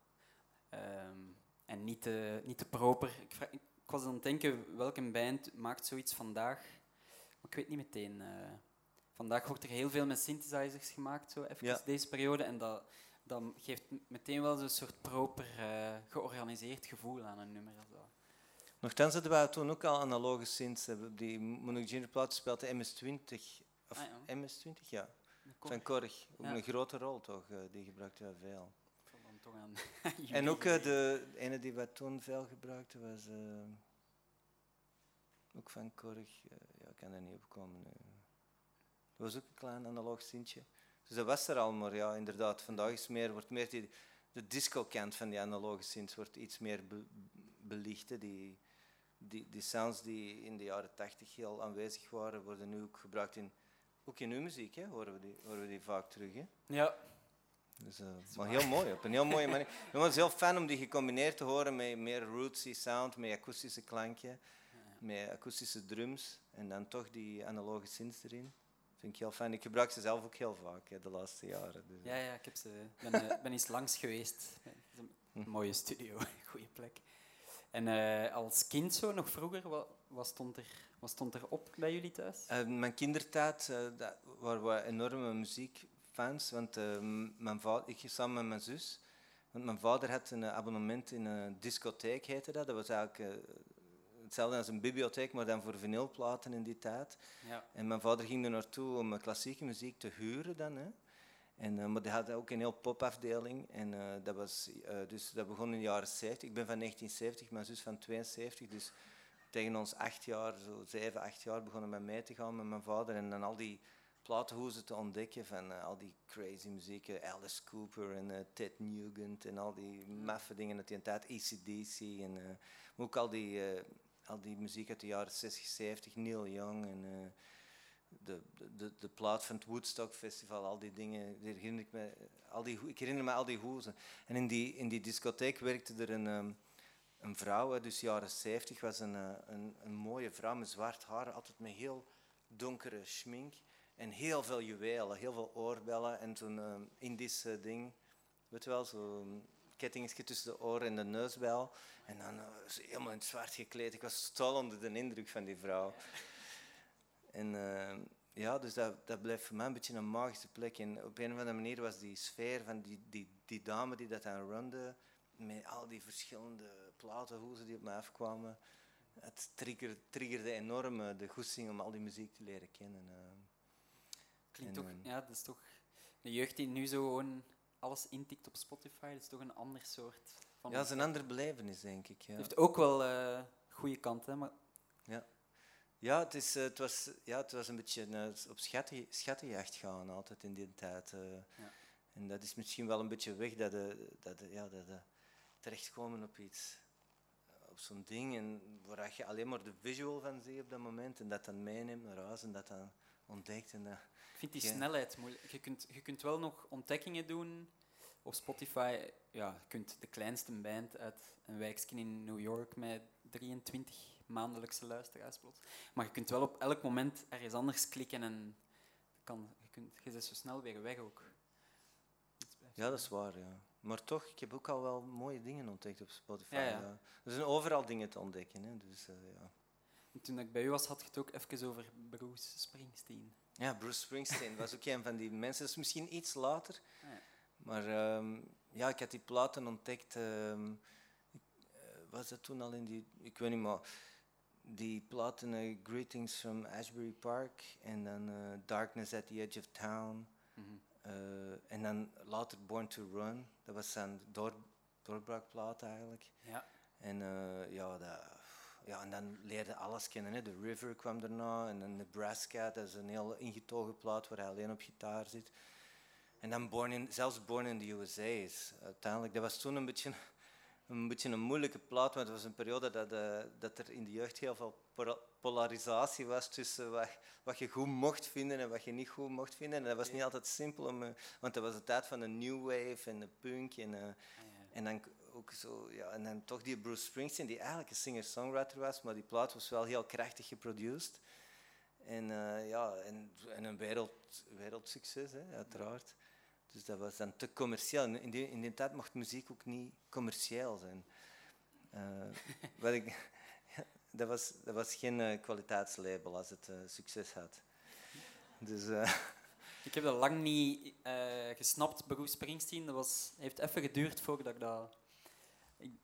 Speaker 1: Ehm, en niet te, niet te proper. Ik, ik was aan het denken, welke band maakt zoiets vandaag? Maar ik weet niet meteen. eh. vandaag wordt er heel veel met synthesizers gemaakt, zo even
Speaker 2: Ja.
Speaker 1: deze periode. En dat, dat geeft meteen wel zo'n soort proper, eh, georganiseerd gevoel aan een nummer.
Speaker 2: Nochtans hadden we toen ook al analoge synths. Die Monog Junior plaat speelt de MS-20. Of
Speaker 1: Ah, ja.
Speaker 2: MS-20, ja.
Speaker 1: Kom,
Speaker 2: Van Korg. Ook
Speaker 1: Ja.
Speaker 2: een grote rol toch, eh, die gebruikte we veel.
Speaker 1: ik zal dan toch aan
Speaker 2: En ook eh, de ene die we toen veel gebruikten was eh, ook van Korg. ja, ik kan er niet op komen. nu. Dat was ook een klein analoog sintje. Dus dat was er al, maar ja, inderdaad, vandaag is meer, wordt meer die, de disco-kant van die analoge synths wordt iets meer be- belicht. hè. Die, die, die sounds die in de jaren tachtig heel aanwezig waren, worden nu ook gebruikt in, ook in uw muziek, hè, horen, we die, horen we die vaak terug. Hè.
Speaker 1: Ja,
Speaker 2: Dus, eh, maar heel mooi, op een heel mooie manier. Het was heel fijn om die gecombineerd te horen met meer rootsy sound, met akoestische klanken, met akoestische drums en dan toch die analoge synths erin. Vind ik heel fijn. Ik gebruik ze zelf ook heel vaak hè, de laatste jaren. Dus,
Speaker 1: ja, ja ik heb ze, ben, eh, ben eens langs geweest. Een mooie studio, goede plek. En eh, als kind zo, nog vroeger, wat, wat, stond er, wat stond er op bij jullie thuis?
Speaker 2: Eh, mijn kindertijd eh, dat waren we enorme muziekfans, want mijn vader, ik samen met mijn zus, want mijn vader had een abonnement in een discotheek, heette dat. Dat was eigenlijk hetzelfde als een bibliotheek, maar dan voor vinylplaten in die tijd.
Speaker 1: Ja.
Speaker 2: En mijn vader ging er naartoe om klassieke muziek te huren dan. Hè. En, eh, maar die had ook een heel popafdeling. En eh, dat, was, eh, dus dat begon in de jaren 70. Ik ben van 1970, mijn zus van 72. Dus tegen ons acht jaar, zo zeven, acht jaar, begonnen we mee te gaan met mijn vader. En dan al die platenhoezen te ontdekken van al die crazy muziek. Alice Cooper en Ted Nugent en al die maffe dingen uit die tijd. ACDC en maar ook al die, al die muziek uit de jaren 60, 70. Neil Young en... de, de, de, plaat van het Woodstock Festival, al die dingen, die herinner ik, me, al die, ik herinner me al die hoezen. En in die, in die discotheek werkte er een, ehm, een vrouw, dus jaren 70, was een, eh, een, een mooie vrouw met zwart haar, altijd met heel donkere schmink en heel veel juwelen, heel veel oorbellen en zo'n ehm, Indisch eh, ding, weet je wel, zo'n kettingetje tussen de oren en de neusbel. En dan ze helemaal in het zwart gekleed. Ik was totaal onder de indruk van die vrouw. En eh, ja, dus dat, dat blijft voor mij een beetje een magische plek. En op een of andere manier was die sfeer van die, die, die dame die dat aan runde, met al die verschillende platenhoezen die op mij afkwamen, het triggerde, triggerde enorm eh, de goesting om al die muziek te leren kennen. eh.
Speaker 1: Klinkt
Speaker 2: En,
Speaker 1: toch,
Speaker 2: eh,
Speaker 1: ja, dat is toch de jeugd die nu zo gewoon alles intikt op Spotify, dat is toch een ander soort van.
Speaker 2: Ja, dat is een andere belevenis, denk ik. Ja.
Speaker 1: Het heeft ook wel eh goede kanten, maar
Speaker 2: Ja, het, is, eh, het, was, ja, het was een beetje eh, op schatten, schattenjacht gaan altijd in die tijd. eh.
Speaker 1: Ja.
Speaker 2: En dat is misschien wel een beetje weg dat de, dat de, ja, dat de terechtkomen op iets, op zo'n ding en waar je alleen maar de visual van ziet op dat moment en dat dan meeneemt naar huis en dat dan ontdekt. En dat,
Speaker 1: ik vind die
Speaker 2: Ja.
Speaker 1: snelheid moeilijk. Je kunt, je kunt wel nog ontdekkingen doen op Spotify. Ja, je kunt de kleinste band uit een wijkje in New York met 23 maandelijkse luisteraars plots. Maar je kunt wel op elk moment ergens anders klikken en kan, je, kunt, je bent zo snel weer weg ook.
Speaker 2: Ja, dat is waar. Ja. Maar toch, ik heb ook al wel mooie dingen ontdekt op Spotify.
Speaker 1: Ja,
Speaker 2: Ja,
Speaker 1: ja.
Speaker 2: Er zijn overal dingen te ontdekken. Hè. Dus, eh, ja.
Speaker 1: En toen ik bij u was, had je het ook even over Bruce Springsteen.
Speaker 2: Ja, Bruce Springsteen was ook een van die mensen. Dat is misschien iets later.
Speaker 1: Ja.
Speaker 2: Maar ehm, ja, ik had die platen ontdekt. ehm, eh, was dat toen al in die... Ik weet niet, maar die platen Greetings from Ashbury Park en dan eh, Darkness at the Edge of Town.
Speaker 1: Mhm.
Speaker 2: eh, en dan later Born to Run. Dat was zijn door, doorbraakplaat eigenlijk.
Speaker 1: Ja.
Speaker 2: En eh, ja, dat, ja, en dan leerde alles kennen. Hè. The River kwam daarna en dan Nebraska, dat is een heel ingetogen plaat waar hij alleen op gitaar zit. En dan Born in, zelfs Born in the USA is uiteindelijk. Dat was toen een beetje, een beetje een moeilijke plaat, want het was een periode dat, eh, dat er in de jeugd heel veel polarisatie was tussen wat, wat je goed mocht vinden en wat je niet goed mocht vinden. En dat was niet altijd simpel, om, eh, want dat was de tijd van de new wave en de punk. En, eh, en dan ook zo, ja, en dan toch die Bruce Springsteen, die eigenlijk een singer-songwriter was, maar die plaat was wel heel krachtig geproduced. En, ja, en, en een wereld, wereldsucces, hè, uiteraard. Dus dat was dan te commercieel. In die, in tijd mocht muziek ook niet commercieel zijn. Wat ik, dat, was, dat was geen eh, kwaliteitslabel als het eh, succes had. Dus,
Speaker 1: Ik heb dat lang niet gesnapt, Bruce Springsteen. Dat was, heeft even geduurd voordat ik dat...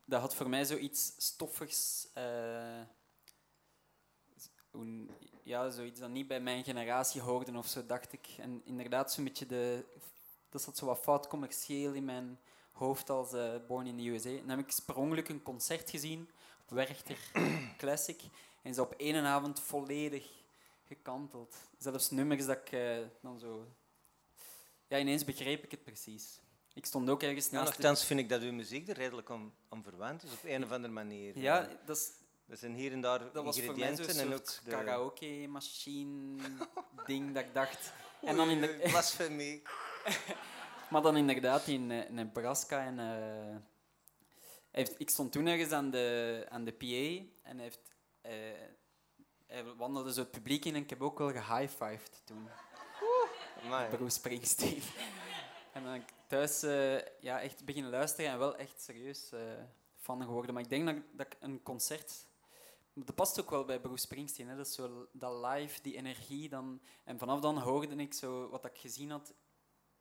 Speaker 1: Dat had voor mij zoiets stoffigs... ja, zoiets dat niet bij mijn generatie hoorde of zo, dacht ik. En inderdaad, zo'n beetje de... Dat zat zo wat fout commercieel in mijn hoofd als eh, Born in the USA. Dan heb ik per ongeluk een concert gezien op Werchter Classic. En is op één avond volledig gekanteld. Zelfs nummers dat ik eh, dan zo... Ja, ineens begreep ik het precies. Ik stond ook ergens
Speaker 2: ja,
Speaker 1: naast... de-
Speaker 2: nogthans vind ik dat uw muziek er redelijk om, om verwant is, op een of andere manier.
Speaker 1: Ja, dat, is,
Speaker 2: Er zijn hier en daar
Speaker 1: dat
Speaker 2: ingrediënten en ook de...
Speaker 1: karaoke-machine-ding dat ik dacht... En dan in de,
Speaker 2: blasfemie.
Speaker 1: Maar dan inderdaad in eh, Nebraska. En, eh, heeft, ik stond toen ergens aan de, aan de PA en heeft, eh, hij wandelde zo het publiek in en ik heb ook wel gehighfived toen.
Speaker 2: Amai.
Speaker 1: Bruce Springsteen. en dan thuis eh, ja, echt beginnen luisteren en wel echt serieus fan geworden. Maar ik denk dat, dat ik een concert... Dat past ook wel bij Bruce Springsteen. Hè? Dat is zo dat live, die energie. Dan, en vanaf dan hoorde ik zo wat ik gezien had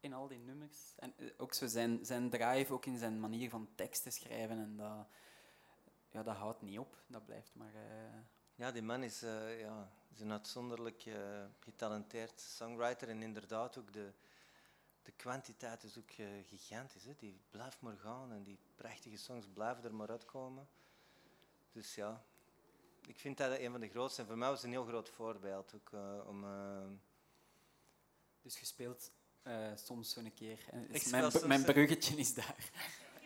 Speaker 1: in al die nummers. En eh, ook zo zijn, zijn drive, ook in zijn manier van teksten schrijven. En dat, ja, dat houdt niet op. Dat blijft maar... eh,
Speaker 2: Ja, die man is, eh, ja, is een uitzonderlijk eh, getalenteerd songwriter en inderdaad ook de, de kwantiteit is ook gigantisch. Hè. Die blijft maar gaan en die prachtige songs blijven er maar uitkomen. Dus ja, ik vind dat een van de grootste en voor mij was het een heel groot voorbeeld ook eh, om... eh,
Speaker 1: Dus je eh, soms zo'n keer. Is mijn, mijn bruggetje is daar.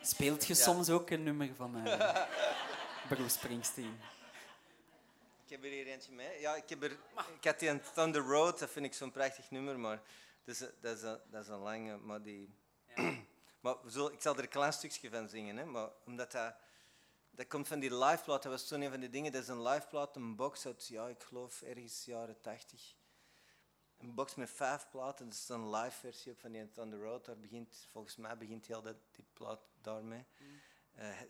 Speaker 1: Speelt je
Speaker 2: Ja.
Speaker 1: soms ook een nummer van eh Bruce Springsteen?
Speaker 2: Ik heb er hier eentje mee. Ja, ik, heb er, ik had die aan Thunder Road, dat vind ik zo'n prachtig nummer, maar dat is, een- dat is, een, dat is een lange. Maar, die, maar we zullen- ik zal er een klein stukje van zingen, hè, maar omdat dat, dat komt van die liveplaat, dat was toen een van die dingen, dat is een liveplaat, een box uit, ja, ik geloof ergens jaren 80. Een box met vijf platen, dat is een live versie op van die Thunder Road, daar begint, volgens mij begint heel dat, die plaat daarmee. Eh, eh,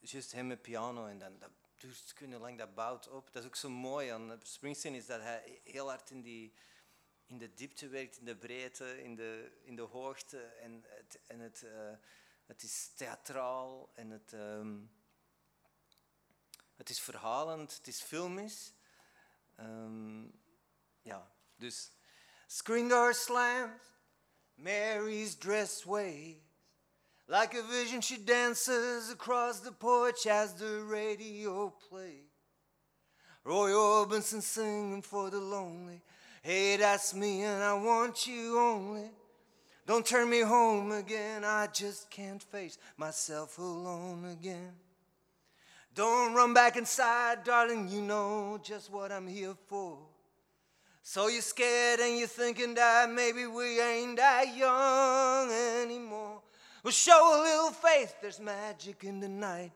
Speaker 2: Juist hem met piano en dan dat duurt kunnen lang, dat bouwt op. Dat is ook zo mooi aan Springsteen, is dat hij heel hard in, die, in de diepte werkt, in de breedte, in de, in de hoogte. En het, en het, eh, het is theatraal en het, ehm, het is verhalend, het is filmisch. Ehm, ja, dus... Screen door slams, Mary's dress waves. Like a vision, she dances across the porch as the radio plays. Roy Orbison singing for the lonely. Hey, that's me, and I want you only. Don't turn me home again, I just can't face myself alone again. Don't run back inside, darling, you know just what I'm here for. So you're scared and you're thinking that maybe we ain't that young anymore. Well, show a little faith, there's magic in the night.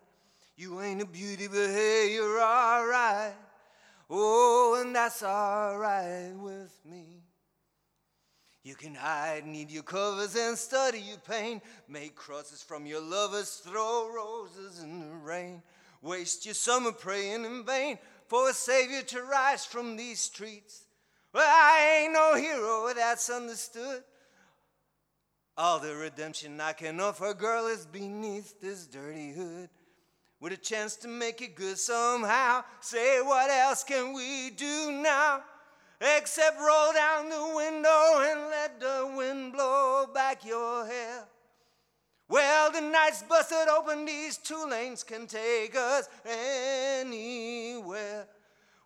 Speaker 2: You ain't a beauty, but hey, you're alright. Oh, and that's alright with me. You can hide, need your covers, and study your pain. Make crosses from your lovers, throw roses in the rain. Waste your summer praying in vain for a savior to rise from these streets. Well, I ain't no hero, that's understood. All the redemption I can offer, girl, is beneath this dirty hood. with a chance to make it good somehow. Say, what else can we do now? Except roll down the window and let the wind blow back your hair. Well, the night's busted open, these two lanes can take us anywhere.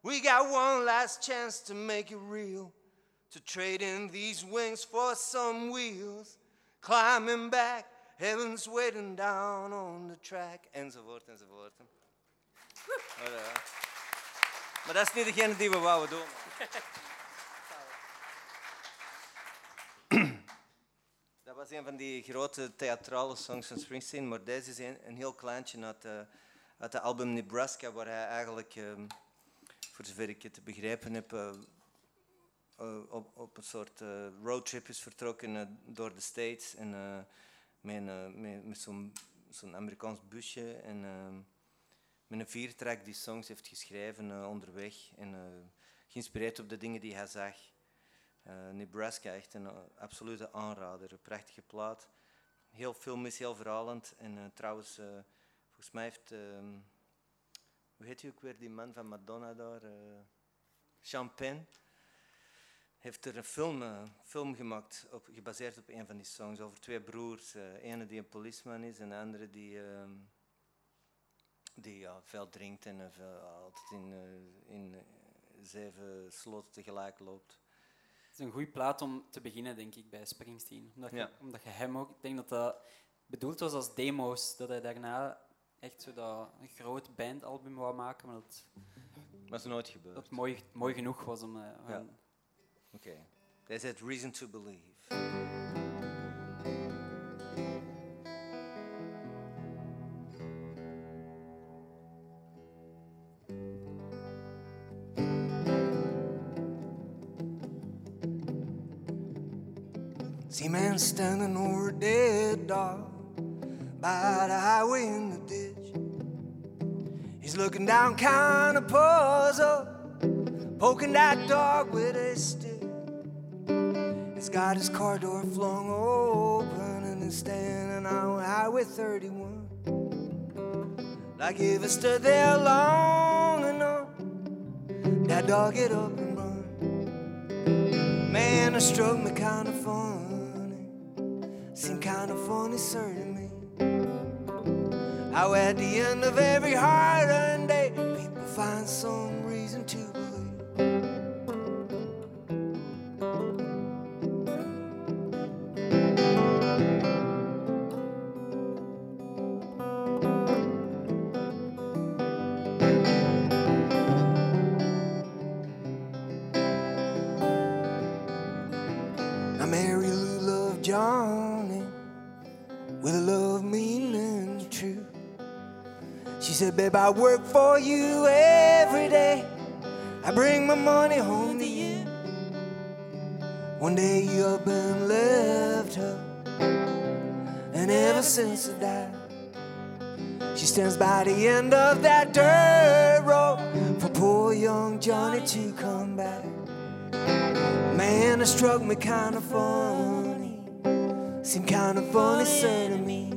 Speaker 2: We got one last chance to make it real, to trade in these wings for some wheels. Climbing back, heaven's waiting down on the track, enzovoort, enzovoort. Maar dat is niet degene die we wouden doen. Dat was een van die grote theatrale songs van Springsteen, maar deze is een, een heel kleintje uit, uh, uit het album Nebraska, waar hij eigenlijk, um, voor zover ik het begrijpen heb, uh, op, op, een soort roadtrip is vertrokken door de States en met, met, zo'n Amerikaans busje en met een viertrack die songs heeft geschreven onderweg en geïnspireerd op de dingen die hij zag. Nebraska, echt een absolute aanrader. Een prachtige plaat. Heel filmisch, heel verhalend. En trouwens, volgens mij heeft... Ehm, hoe heet hij ook weer, die man van Madonna daar? Champagne. Heeft er een film, film gemaakt, op, gebaseerd op een van die songs, over twee broers. ene die een policeman is en de andere die... Ehm, die ja, veel drinkt en veel, altijd in, in zeven sloten tegelijk loopt.
Speaker 1: Het is een goede plaat om te beginnen, denk ik, bij Springsteen. Omdat, je, omdat je hem ook... Ik denk dat dat bedoeld was als demo's. Dat hij daarna echt zo dat een groot bandalbum wou maken, maar dat...
Speaker 4: Maar is nooit gebeurd.
Speaker 1: Dat mooi, mooi genoeg was om... Uh,
Speaker 4: ja. Oké. Okay. There's that reason to believe.
Speaker 2: See man standing over a dead dog by the highway in the ditch. He's looking down, kind of puzzled, poking that dog with a stick. He's got his car door flung open and he's standing on Highway 31. Like if it stood there long enough, that dog get up and run. Man, it struck me kind of funny, seemed kind of funny, certainly. How at the end of every hard earned day, people find some reason to believe. Babe, I work for you every day. I bring my money home to you. One day you up and left her, and ever since I died, she stands by the end of that dirt road for poor young Johnny to come back. Man, it struck me kind of funny, seemed kind of funny, sir, to me.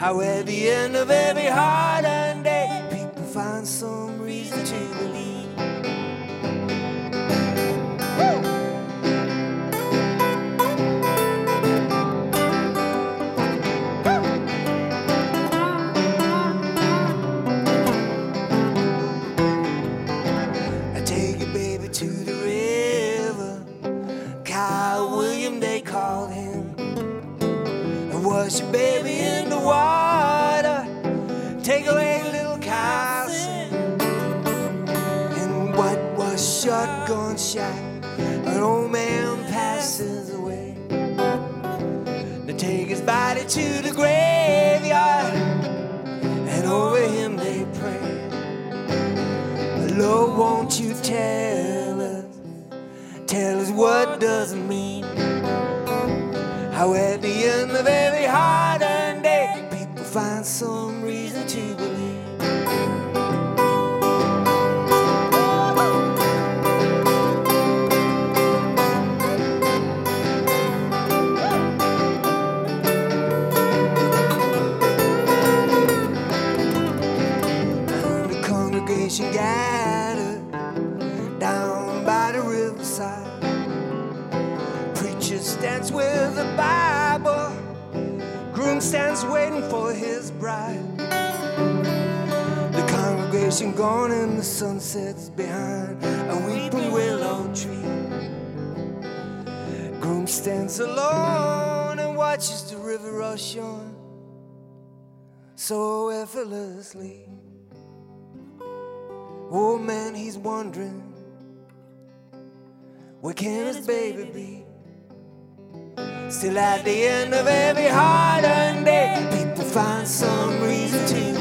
Speaker 2: How at the end of every hard day, people find some reason to believe. I take it, baby, water. Take away little Carlson. And what was shotgun shot? An old man passes away. They take his body to the graveyard. And over him they pray. Lord, won't you tell us, tell us what does it mean? How at the end of every people find some reason to believe. congregation gathered down by the riverside. Preacher stands with the Bible,
Speaker 3: groom stands waiting for his. The congregation gone and the sun sets behind a weeping willow tree. Groom stands alone and watches the river rush on so effortlessly. Oh man, he's wondering where can his baby be? Still at the end of every hard earned day, find some reason to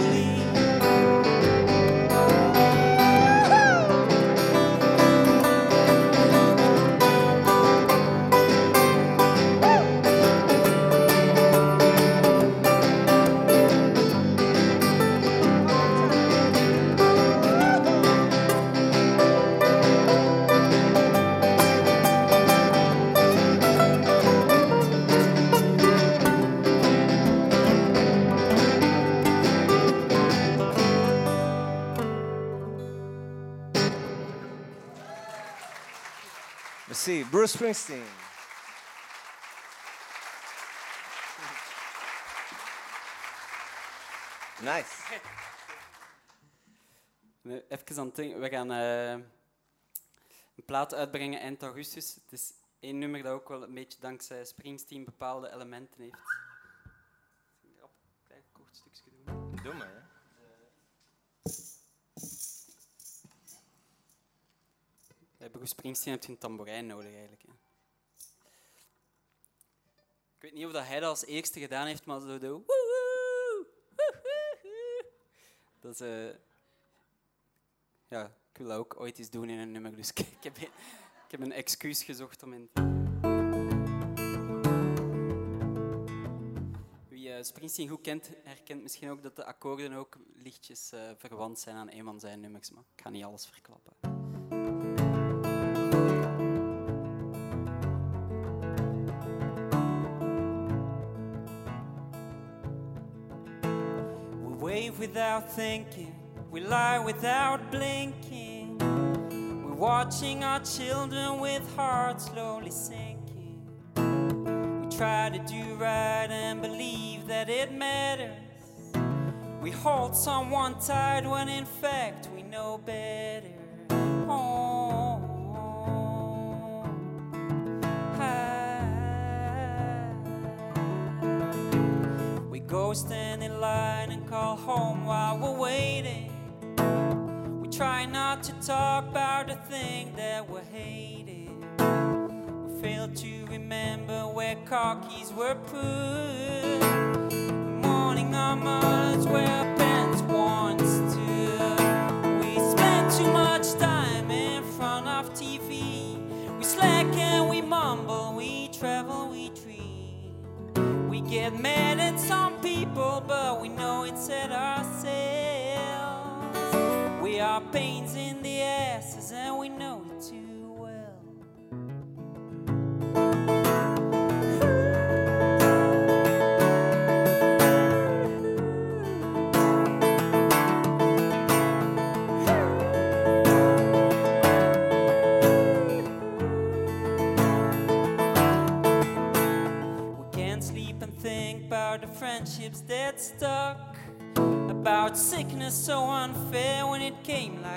Speaker 3: Merci, Bruce Springsteen. Nice.
Speaker 1: Even aan het denken. We gaan eh, een plaat uitbrengen eind augustus. Het is één nummer dat ook wel een beetje dankzij Springsteen bepaalde elementen heeft. Ik ga een klein kort stukje doen.
Speaker 2: Doe maar.
Speaker 1: Bruce Springsteen heb je een tamboerijn nodig eigenlijk. Ik weet niet of dat hij dat als eerste gedaan heeft, maar zo de. Dat is... eh, ja, ik wil dat ook ooit eens doen in een nummer, dus ik, heb, ik heb een excuus gezocht om in... Wie eh, Springsteen goed kent, herkent misschien ook dat de akkoorden ook lichtjes eh, verwant zijn aan een van zijn nummers, maar ik ga niet alles verklappen. Without thinking, we lie without blinking. We're watching our children with hearts slowly sinking. We try to do right and believe that it matters. We hold someone tight when in fact we know better. Oh, go stand in line and call home while we're waiting. We try not to talk about the thing that we're hating. We fail to remember where car keys were put. The Morning our mothers where get mad at some people, but we know it's at ourselves. We are pains in the asses, and we know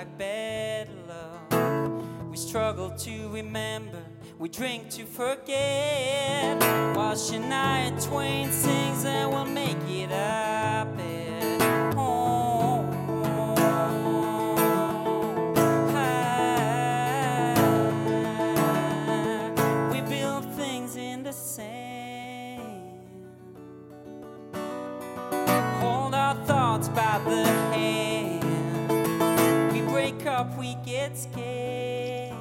Speaker 1: like bad luck. We struggle to remember, we drink to forget. While Shania Twain sings and we'll make it up. Oh, ah. We build things in the sand. Hold our thoughts by the hand. Get scared.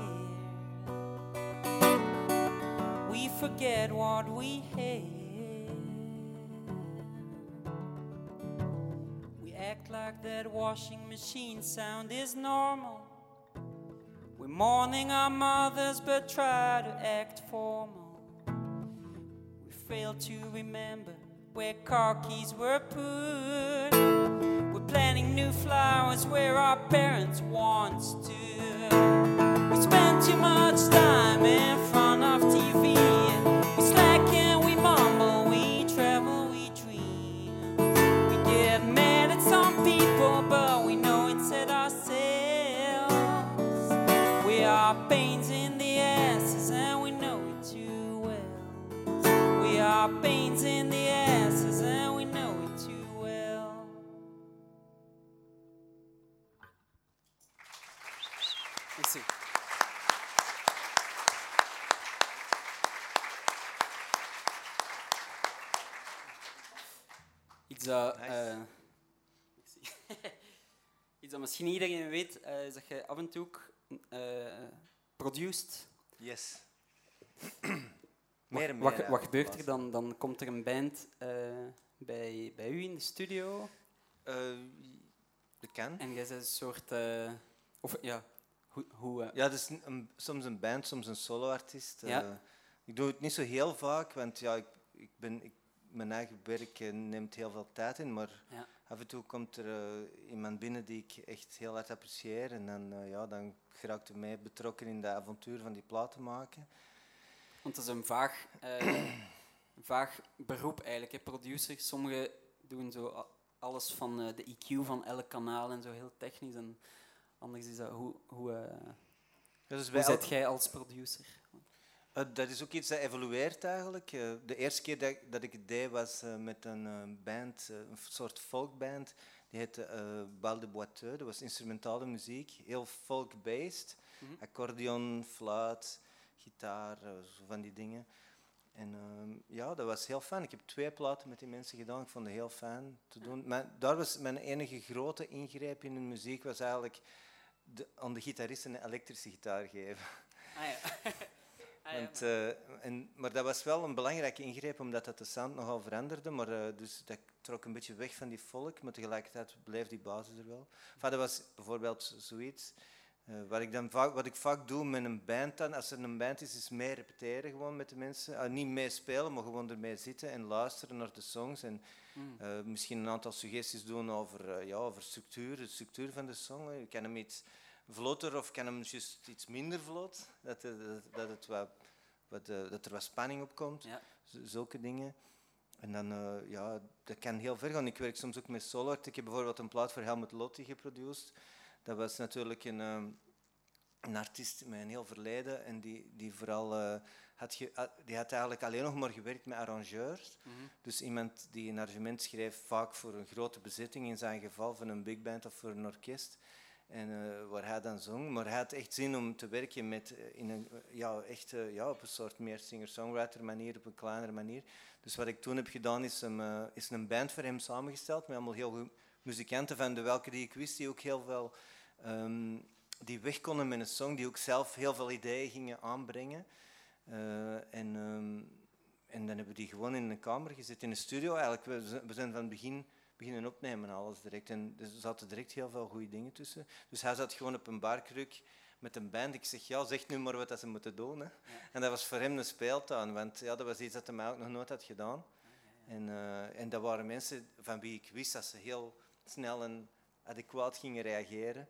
Speaker 1: We forget what we hate. We act like that washing machine sound is normal. We're mourning our mothers but try to act formal. We fail to remember where car keys were put. We're planting new flowers where our parents want to. We spend too much time in front of TV. We slack and we mumble, we travel, we dream. We get mad at some people, but we know it's at ourselves. We are pains in the asses and we know it too well. We are pains. Iets dat,
Speaker 2: Nice.
Speaker 1: eh. Iets dat misschien iedereen weet, eh, is dat je af en toe uh, produced.
Speaker 2: Yes. Meer en meer.
Speaker 1: wat, gebeurt er dan? Dan komt er een band eh, bij, bij u in de studio
Speaker 2: Eh, dat kan.
Speaker 1: en jij bent een soort... eh, of ja, hoe... hoe eh,
Speaker 2: Ja, dus een, een- soms een band, soms een soloartiest.
Speaker 1: Ja.
Speaker 2: Eh, ik doe het niet zo heel vaak, want ja, ik, ik ben, ik, mijn eigen werk eh, neemt heel veel tijd in. Maar
Speaker 1: Ja.
Speaker 2: af en toe komt er eh, iemand binnen die ik echt heel hard apprecieer. En dan, eh, ja, dan geraakt hij mee betrokken in de avontuur van die platen maken.
Speaker 1: Want dat is een vaag, vaag beroep eigenlijk, hè, producer. Sommigen doen zo alles van de EQ van elk kanaal en zo heel technisch. En anders is dat... Hoe, hoe,
Speaker 2: Ja, dus
Speaker 1: hoe
Speaker 2: elk-
Speaker 1: jij als producer?
Speaker 2: Eh, dat is ook iets dat evolueert eigenlijk. Eh, de eerste keer dat, ik- dat ik het deed was eh, met een band, een soort folkband. Die heette eh Bal de Boiteux. Dat was instrumentale muziek, heel folk-based.
Speaker 1: Mhm.
Speaker 2: Accordeon, fluit, gitaar, zo van die dingen. En ehm, ja, dat was heel fijn. Ik heb twee platen met die mensen gedaan. Ik vond het heel fijn te doen. Maar daar was mijn enige grote ingreep in de muziek was eigenlijk de, aan de gitarist een elektrische gitaar geven.
Speaker 1: Ah ja. Ah, ja,
Speaker 2: Want, eh, en, maar dat was wel een belangrijke ingreep, omdat dat de sound nogal veranderde. Maar eh, dus dat trok een beetje weg van die folk, maar tegelijkertijd bleef die basis er wel. Enfin, dat was bijvoorbeeld zoiets. eh, wat, ik dan vaak, wat ik vaak doe met een band dan, als er een band is, is mee repeteren gewoon met de mensen. Ah, niet mee spelen, maar gewoon ermee zitten en luisteren naar de songs. En
Speaker 1: Mm.
Speaker 2: eh, misschien een aantal suggesties doen over, ja, over structuur, de structuur van de song. Je kan hem iets vlotter of kan hem juist iets minder vlot, dat, dat, dat, het wat, wat, eh, dat er wat spanning op komt.
Speaker 1: Ja.
Speaker 2: Zulke dingen. En dan, eh, ja, dat kan heel ver gaan. Ik werk soms ook met solo. Ik heb bijvoorbeeld een plaat voor Helmut Lotti geproduceerd. Dat was natuurlijk een, ehm, een artiest met een heel verleden en die, die vooral eh, had, ge- ah, die had eigenlijk alleen nog maar gewerkt met arrangeurs.
Speaker 1: Mhm.
Speaker 2: Dus iemand die een arrangement schreef, vaak voor een grote bezetting, in zijn geval van een big band of voor een orkest. En eh, waar hij dan zong. Maar hij had echt zin om te werken met, eh, in een, eh, ja, echt, ja, op een soort meer singer-songwriter manier, op een kleinere manier. Dus wat ik toen heb gedaan, is, hem, is een band voor hem samengesteld, met allemaal heel muzikanten, van de welke die ik wist, die ook heel veel ehm, die weg konden met een song, die ook zelf heel veel ideeën gingen aanbrengen. En, ehm, en dan hebben we die gewoon in een kamer gezet, in een studio eigenlijk. We, we zijn van het begin beginnen opnemen, alles direct. En er zaten direct heel veel goede dingen tussen. Dus hij zat gewoon op een barkruk met een band. Ik zeg, ja, zeg nu maar wat dat ze moeten doen. Hè. En dat was voor hem een speeltuin, want ja, dat was iets dat hij mij ook nog nooit had gedaan. En, eh, en dat waren mensen van wie ik wist dat ze heel snel en adequaat gingen reageren.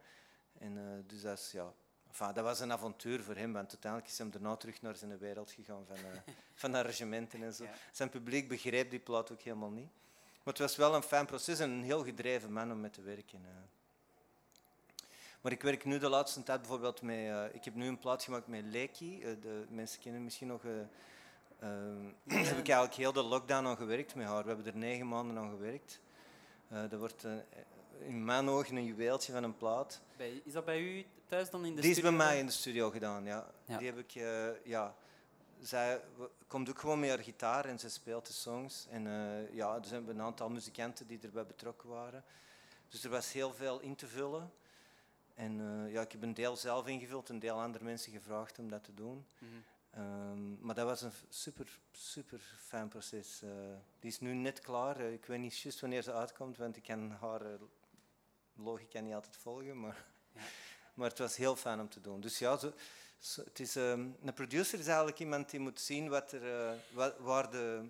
Speaker 2: En eh, dus dat, is, ja, enfin, dat was een avontuur voor hem, want uiteindelijk is hij daarna terug naar zijn wereld gegaan van, eh, van arrangementen en zo. Zijn publiek begreep die plaat ook helemaal niet. Maar het was wel een fijn proces en een heel gedreven man om mee te werken. Maar ik werk nu de laatste tijd bijvoorbeeld met... eh, ik heb nu een plaat gemaakt met Leki. eh, de mensen kennen misschien nog... ehm, heb ik eigenlijk heel de lockdown aan gewerkt met haar. We hebben er negen maanden aan gewerkt. Dat wordt in mijn ogen een juweeltje van een plaat.
Speaker 1: Bij, is dat bij u thuis dan in de
Speaker 2: Die is bij
Speaker 1: studio?
Speaker 2: mij in de studio gedaan, ja.
Speaker 1: Ja.
Speaker 2: Die heb ik, ja. Zij komt ook gewoon met haar gitaar en ze speelt de songs. En eh, ja, er zijn een aantal muzikanten die erbij betrokken waren. Dus er was heel veel in te vullen. En eh, ja, ik heb een deel zelf ingevuld, een deel andere mensen gevraagd om dat te doen.
Speaker 1: Mhm.
Speaker 2: Ehm, maar dat was een super, super fijn proces. Eh, die is nu net klaar. Ik weet niet juist wanneer ze uitkomt, want ik kan haar logica niet altijd volgen. Maar,
Speaker 1: Ja.
Speaker 2: maar het was heel fijn om te doen. Dus ja, zo, het is, ehm, een producer is eigenlijk iemand die moet zien wat er, eh, wa- waar, de,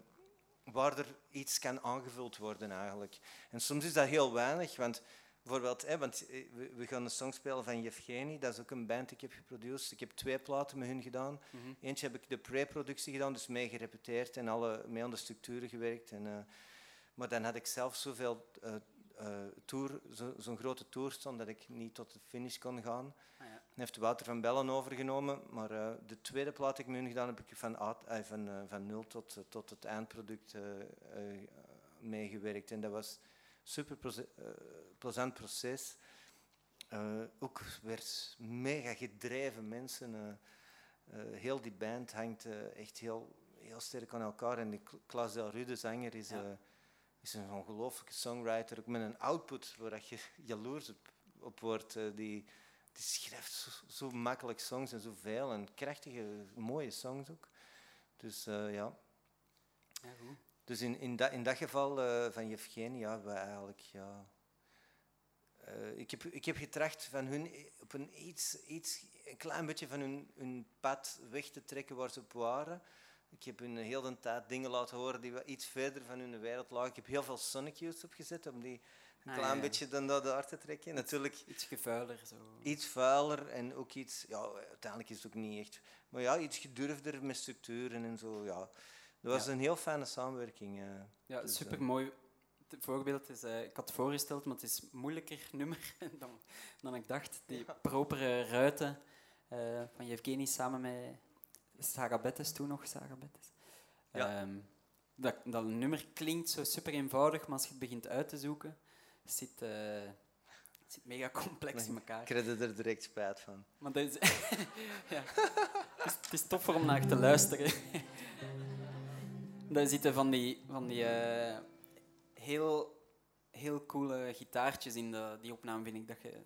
Speaker 2: waar er iets kan aangevuld worden eigenlijk. En soms is dat heel weinig, want bijvoorbeeld, hè, want eh, we, gaan een song spelen van Yevgeny, dat is ook een band die ik heb geproduceerd. Ik heb twee platen met hun gedaan.
Speaker 1: Mhm.
Speaker 2: Eentje heb ik de pre-productie gedaan, dus mee gerepeteerd en alle, mee aan de structuren gewerkt. En, eh, maar dan had ik zelf zoveel tour, zo- zo'n grote tour stond dat ik niet tot de finish kon gaan. Heeft Wouter van Bellen overgenomen, maar eh, de tweede plaat die ik nu gedaan heb, heb ik van, eh, van, eh, van nul tot, tot het eindproduct meegewerkt. En dat was een super plezant proces. Ook werd mega gedreven mensen. heel die band hangt echt heel, heel sterk aan elkaar. En die Kla- Klaas Del Rue, de zanger, is, is een ongelooflijke songwriter. Ook met een output waar dat je jaloers op, op wordt. die, die schrijft zo, zo makkelijk songs en zoveel. En krachtige, mooie songs ook. Dus eh, ja.
Speaker 1: Ja, goed.
Speaker 2: Dus in, in, dat, in dat geval eh, van Yevgeny, ja, we eigenlijk, ja... eh, ik, heb, ik heb getracht van hun op een, iets, iets, een klein beetje van hun, hun pad weg te trekken waar ze op waren. Ik heb hun heel de tijd dingen laten horen die wat iets verder van hun wereld lagen. Ik heb heel veel Sonic Youth opgezet om die een
Speaker 1: Ah,
Speaker 2: klein
Speaker 1: ja.
Speaker 2: beetje dan daar daar te trekken. Natuurlijk
Speaker 1: Iets gevuiler. Zo.
Speaker 2: iets vuiler en ook iets... Ja, uiteindelijk is het ook niet echt... Maar ja, iets gedurfder met structuren en zo, ja. Dat was
Speaker 1: Ja.
Speaker 2: een heel fijne samenwerking. eh.
Speaker 1: Ja,
Speaker 2: Dus, eh,
Speaker 1: super mooi. Het voorbeeld is, eh, ik had voorgesteld, maar het is een moeilijker nummer dan, dan ik dacht. Die propere ruiten eh, van Yevgeny samen met Saga Bettes, toen nog Saga Bettes.
Speaker 2: Ja.
Speaker 1: Ehm, dat, dat nummer klinkt zo super eenvoudig, maar als je het begint uit te zoeken, zit, eh, zit mega complex in elkaar.
Speaker 2: Ik kreeg er direct spijt van.
Speaker 1: Maar dat is, ja. het, is, het is tof om naar te luisteren. Daar zitten van die, van die eh, heel, heel coole gitaartjes in de, die opname, vind ik. Dat je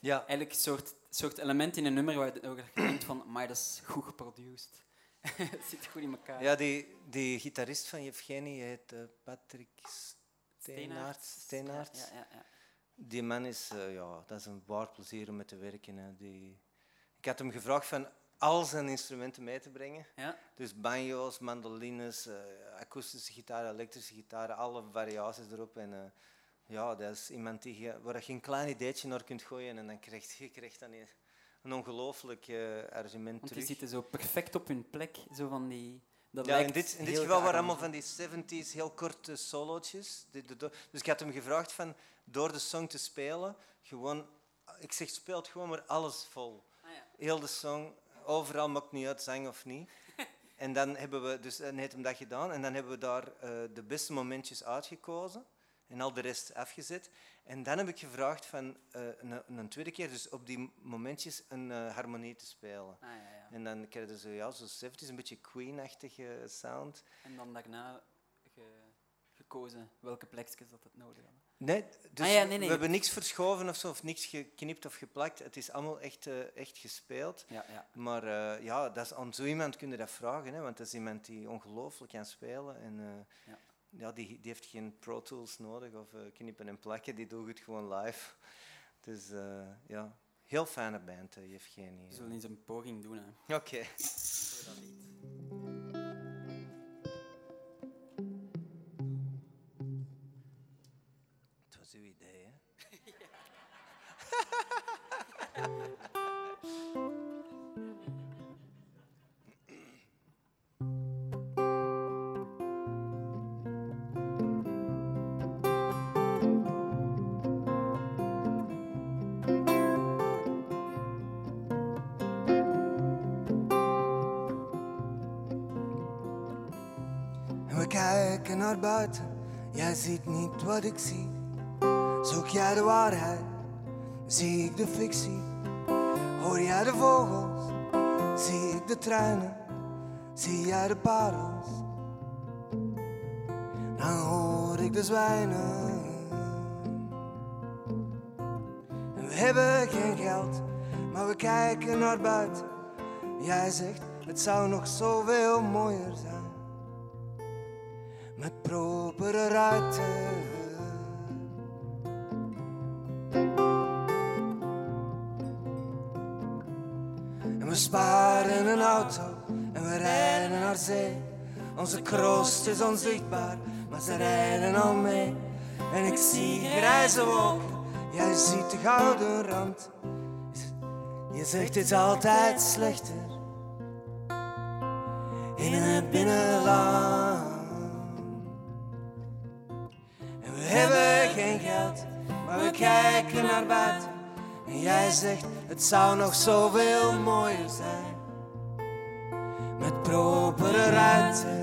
Speaker 2: Ja,
Speaker 1: eigenlijk een soort, soort element in een nummer waar je denkt van, maar dat is goed geproduced. het zit goed in elkaar.
Speaker 2: ja die, die gitarist van Yevgeny heet eh, Patrick Steenaert.
Speaker 1: Ja, ja, ja.
Speaker 2: Die man is, eh, ja, dat is een waar plezier om mee te werken. Hè. Die... Ik had hem gevraagd van al zijn instrumenten mee te brengen.
Speaker 1: ja.
Speaker 2: Dus banjo's, mandolines, eh, akoestische gitaren, elektrische gitaren, alle variaties erop. En, eh, ja, dat is iemand die, je- waar je een klein ideetje naar kunt gooien en dan krijg je krijgt dan een, ongelooflijk argument
Speaker 1: Want die
Speaker 2: terug.
Speaker 1: zitten zo perfect op hun plek. Zo van die, dat
Speaker 2: Ja,
Speaker 1: lijkt
Speaker 2: in dit, in dit geval waren allemaal van die 70s heel korte solootjes. Dus ik had hem gevraagd van door de song te spelen, gewoon, ik zeg speelt gewoon maar alles vol.
Speaker 1: Ah, ja.
Speaker 2: Heel de song, overal maakt niet uit, zang of niet. En dan hebben we, dus hem dat gedaan en dan hebben we daar eh, de beste momentjes uitgekozen en al de rest afgezet. En dan heb ik gevraagd van eh, een, een tweede keer, dus op die momentjes een eh, harmonie te spelen.
Speaker 1: Ah, ja, ja.
Speaker 2: En dan krijg je zo, ja, zo 70s, een beetje Queen-achtige sound.
Speaker 1: En dan daarna ge- gekozen welke plekjes dat het nodig had.
Speaker 2: Nee, dus
Speaker 1: Ah ja, nee, nee.
Speaker 2: we hebben niks verschoven of zo, of niks geknipt of geplakt. Het is allemaal echt, eh, echt gespeeld.
Speaker 1: Ja, ja.
Speaker 2: Maar ja, dat is, aan zo iemand kun je dat vragen, hè, want dat is iemand die ongelooflijk kan spelen. En,
Speaker 1: Ja.
Speaker 2: die, die heeft geen Pro Tools nodig of eh, knippen en plakken, die doet het gewoon live. Dus eh, ja, heel fijne band, uh, Yevgeny.
Speaker 1: We zullen eens een poging doen. Hè.
Speaker 2: Oké.
Speaker 1: Lied.
Speaker 2: Het was uw idee, hè? buiten, jij ziet niet wat ik zie. Zoek jij de waarheid, zie ik de fictie. Hoor jij de vogels, zie ik de treinen, zie jij de parels. Dan hoor ik de zwijnen. En we hebben geen geld, maar we kijken naar buiten. Jij zegt, het zou nog zoveel mooier zijn ruiten. En we sparen een auto en we rijden naar zee. Onze kroost is onzichtbaar, maar ze rijden al mee. En ik zie grijze wolken, jij ziet de gouden rand. Je zegt het altijd slechter in het binnenland. Hebben geen geld,
Speaker 3: kijken naar buiten. En jij zegt, het zou nog zoveel mooier zijn. Met propere ruiten.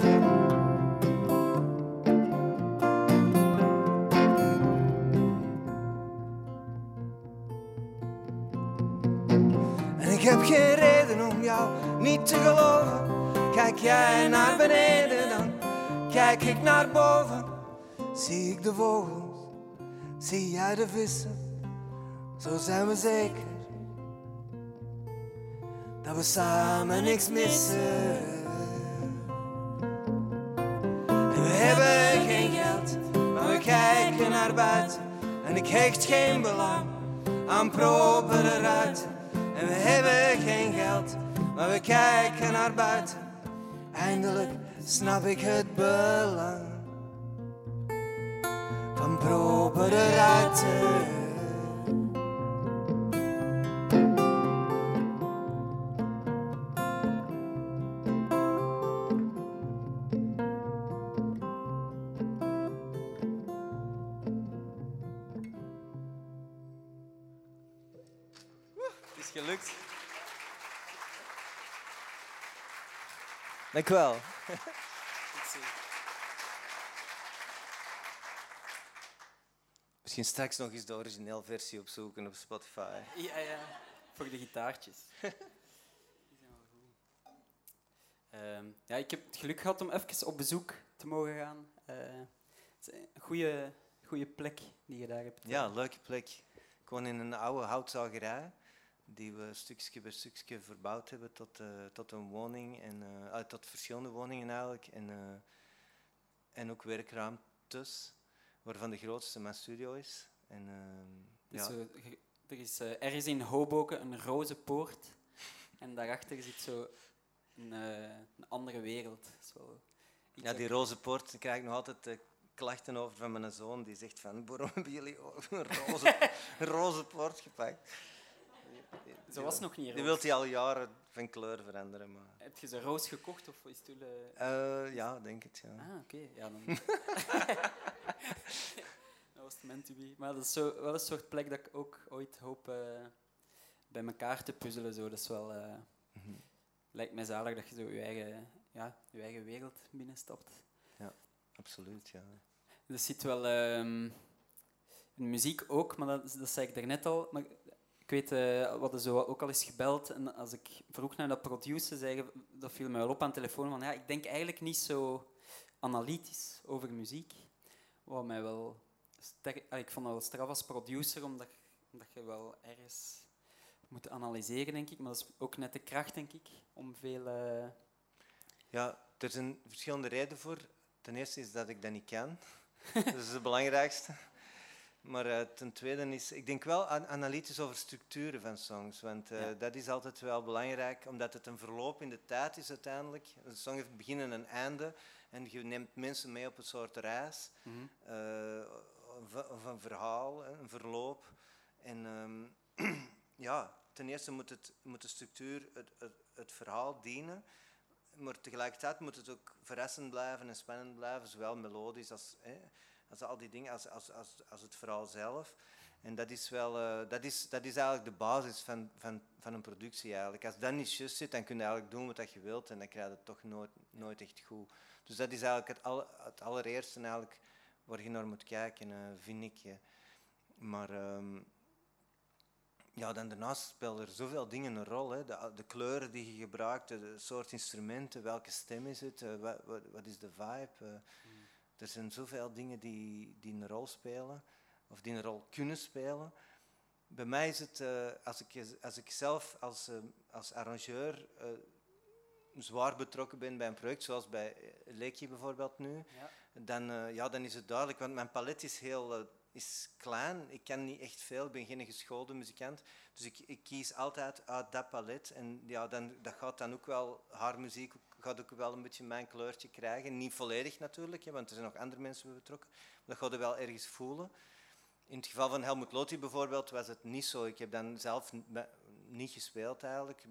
Speaker 3: En ik heb geen reden om jou niet te geloven. Kijk jij naar beneden, dan kijk ik naar boven. Zie ik de vogels, zie jij de vissen. Zo zijn we zeker dat we samen niks missen. En we hebben geen geld, maar we kijken naar buiten. En ik hecht geen belang aan propere ruiten. En we hebben geen geld, maar we kijken naar buiten. Eindelijk snap ik het belang propere ruiten.
Speaker 2: Het is gelukt. Dank u wel. Misschien straks nog eens de originele versie opzoeken op Spotify.
Speaker 1: Ja, ja. Voor de gitaartjes. Die zijn wel goed. Ja, ik heb het geluk gehad om even op bezoek te mogen gaan. Eh, het is een goede, goede plek die je daar hebt.
Speaker 2: Ja, leuke plek. Ik woon in een oude houtzagerij die we stukje bij stukje verbouwd hebben tot, eh, tot een woning en eh, uit tot verschillende woningen eigenlijk en, eh, en ook werkruimtes, waarvan de grootste mijn studio is. En, ehm,
Speaker 1: Dus
Speaker 2: ja.
Speaker 1: er is eh, ergens in Hoboken een roze poort. En daarachter zit zo een, eh, een andere wereld. Zo,
Speaker 2: ja, die roze poort daar krijg ik nog altijd eh, klachten over van mijn zoon. Die zegt van, waarom hebben jullie een roze, roze poort gepakt?
Speaker 1: Zo was nog niet
Speaker 2: Die
Speaker 1: roos.
Speaker 2: wil hij al jaren van kleur veranderen. Maar,
Speaker 1: Heb je ze roos gekocht of is het toen... Eh,
Speaker 2: ja, denk het, ja.
Speaker 1: Ah, oké. Ja, dan... dat was het meant to be. Maar dat is zo, wel een soort plek dat ik ook ooit hoop eh, bij elkaar te puzzelen. Zo. Dat is wel...
Speaker 2: Mhm.
Speaker 1: Lijkt mij zalig dat je zo je eigen, ja, je eigen wereld binnenstapt.
Speaker 2: Absoluut, ja.
Speaker 1: Er zit wel ehm, in muziek ook, maar dat, dat zei ik daarnet al. Maar weet, eh we hadden zo ook al eens gebeld en als ik vroeg naar dat je- dat viel mij wel op aan telefoon van ja, ik denk eigenlijk niet zo analytisch over muziek. Wat mij wel ik vond dat wel straf als producer, omdat, je wel ergens moet analyseren, denk ik. Maar dat is ook net de kracht, denk ik, om veel... eh,
Speaker 2: Ja, er zijn verschillende redenen voor. Ten eerste is dat ik dat niet kan. dat is het belangrijkste. Maar eh, ten tweede is, ik denk wel aan analytisch over structuren van songs. Want eh,
Speaker 1: Ja.
Speaker 2: dat is altijd wel belangrijk, omdat het een verloop in de tijd is uiteindelijk. Een song heeft begin en een einde. En je neemt mensen mee op een soort reis. eh, of, of een verhaal, een verloop. En ehm, ja, ten eerste moet, het, moet de structuur het, het, het verhaal dienen, maar tegelijkertijd moet het ook verrassend blijven en spannend blijven, zowel melodisch als, hè, als al die dingen, als, als, als, als het verhaal zelf. En dat is, wel, eh, dat is, dat is eigenlijk de basis van, van, van een productie. Eigenlijk. Als dat niet juist zit, dan kun je eigenlijk doen wat je wilt en dan krijg je het toch nooit, nooit echt goed. Dus dat is eigenlijk het, al, het allereerste eigenlijk waar je naar moet kijken, eh, vind ik. eh. Maar ehm, ja, dan daarnaast spelen er zoveel dingen een rol. Hè. De, de kleuren die je gebruikt, de, soort instrumenten, welke stem is het, eh, wat, wat, is de vibe. eh. Er zijn zoveel dingen die, die een rol spelen, of die een rol kunnen spelen. Bij mij is het, eh, als, ik, als ik zelf als, eh, als arrangeur eh, zwaar betrokken ben bij een project, zoals bij Leekje bijvoorbeeld nu,
Speaker 1: Ja.
Speaker 2: dan, ja, dan is het duidelijk, want mijn palet is heel is klein. Ik kan niet echt veel, ik ben geen geschoolde muzikant. Dus ik, ik kies altijd uit dat palet. En ja, dan, dat gaat dan ook wel, haar muziek gaat ook wel een beetje mijn kleurtje krijgen. Niet volledig natuurlijk, hè, want er zijn nog andere mensen betrokken. Maar dat gaat je wel ergens voelen. In het geval van Helmut Lotti bijvoorbeeld was het niet zo. Ik heb dan zelf niet gespeeld eigenlijk,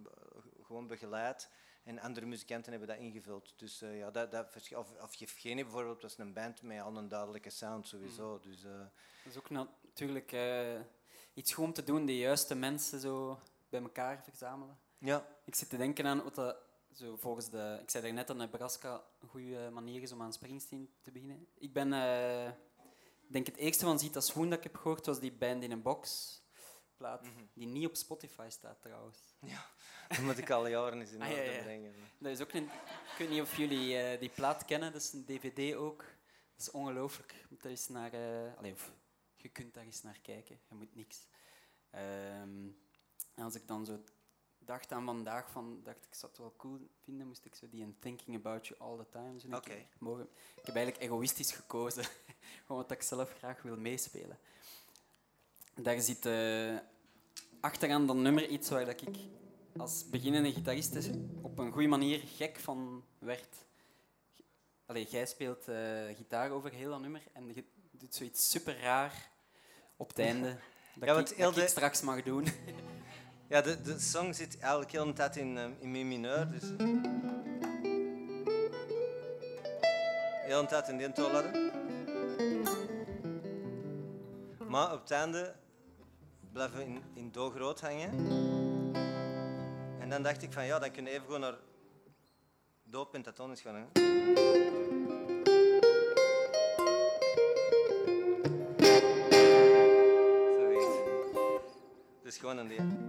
Speaker 2: gewoon begeleid. En andere muzikanten hebben dat ingevuld. Dus eh, ja, dat, dat, of, of Yevgeny bijvoorbeeld was een band met al een duidelijke sound sowieso.
Speaker 1: Mm.
Speaker 2: Dus, eh,
Speaker 1: Dat is ook natuurlijk eh, iets goed om te doen, de juiste mensen zo bij elkaar verzamelen.
Speaker 2: ja,
Speaker 1: Ik zit te denken aan wat dat, zo volgens de... Ik zei net dat Nebraska een goede manier is om aan Springsteen te beginnen. Ik ben... ik denk het eerste van Ziet als Swoon dat ik heb gehoord, was die Band in een Box plaat,
Speaker 2: Mhm.
Speaker 1: die niet op Spotify staat trouwens.
Speaker 2: dat moet ik al jaren eens in
Speaker 1: Ah,
Speaker 2: orde
Speaker 1: ja, ja.
Speaker 2: brengen.
Speaker 1: Dat is ook een, ik weet niet of jullie eh, die plaat kennen, dat is een dvd ook. Dat is ongelooflijk. Je moet daar eens naar... eh, allee, of, je kunt daar eens naar kijken, je moet niks. Ehm, en als ik dan zo dacht aan vandaag, van, dacht ik, zou het wel cool vinden, moest ik zo die in Thinking About You All The Time zo een keer mogen. Ik heb eigenlijk egoïstisch gekozen, gewoon wat ik zelf graag wil meespelen. Daar zit eh, achteraan dat nummer iets waar dat ik als beginnende gitarist is op een goede manier gek van werd. Allee, jij speelt eh, gitaar over heel dat nummer en je doet zoiets super raar op het einde. Dat,
Speaker 2: Ja,
Speaker 1: ik, ik straks mag doen.
Speaker 2: Ja, de, de song zit eigenlijk heel de tijd in, eh, in mi mineur. Dus... Heel de tijd in die toonladder. Maar op het einde blijven we in, in do groot hangen. En dan dacht ik van ja, dan kun je even gewoon naar do pentatonisch gaan hangen. Zoiets. Dus gewoon een die.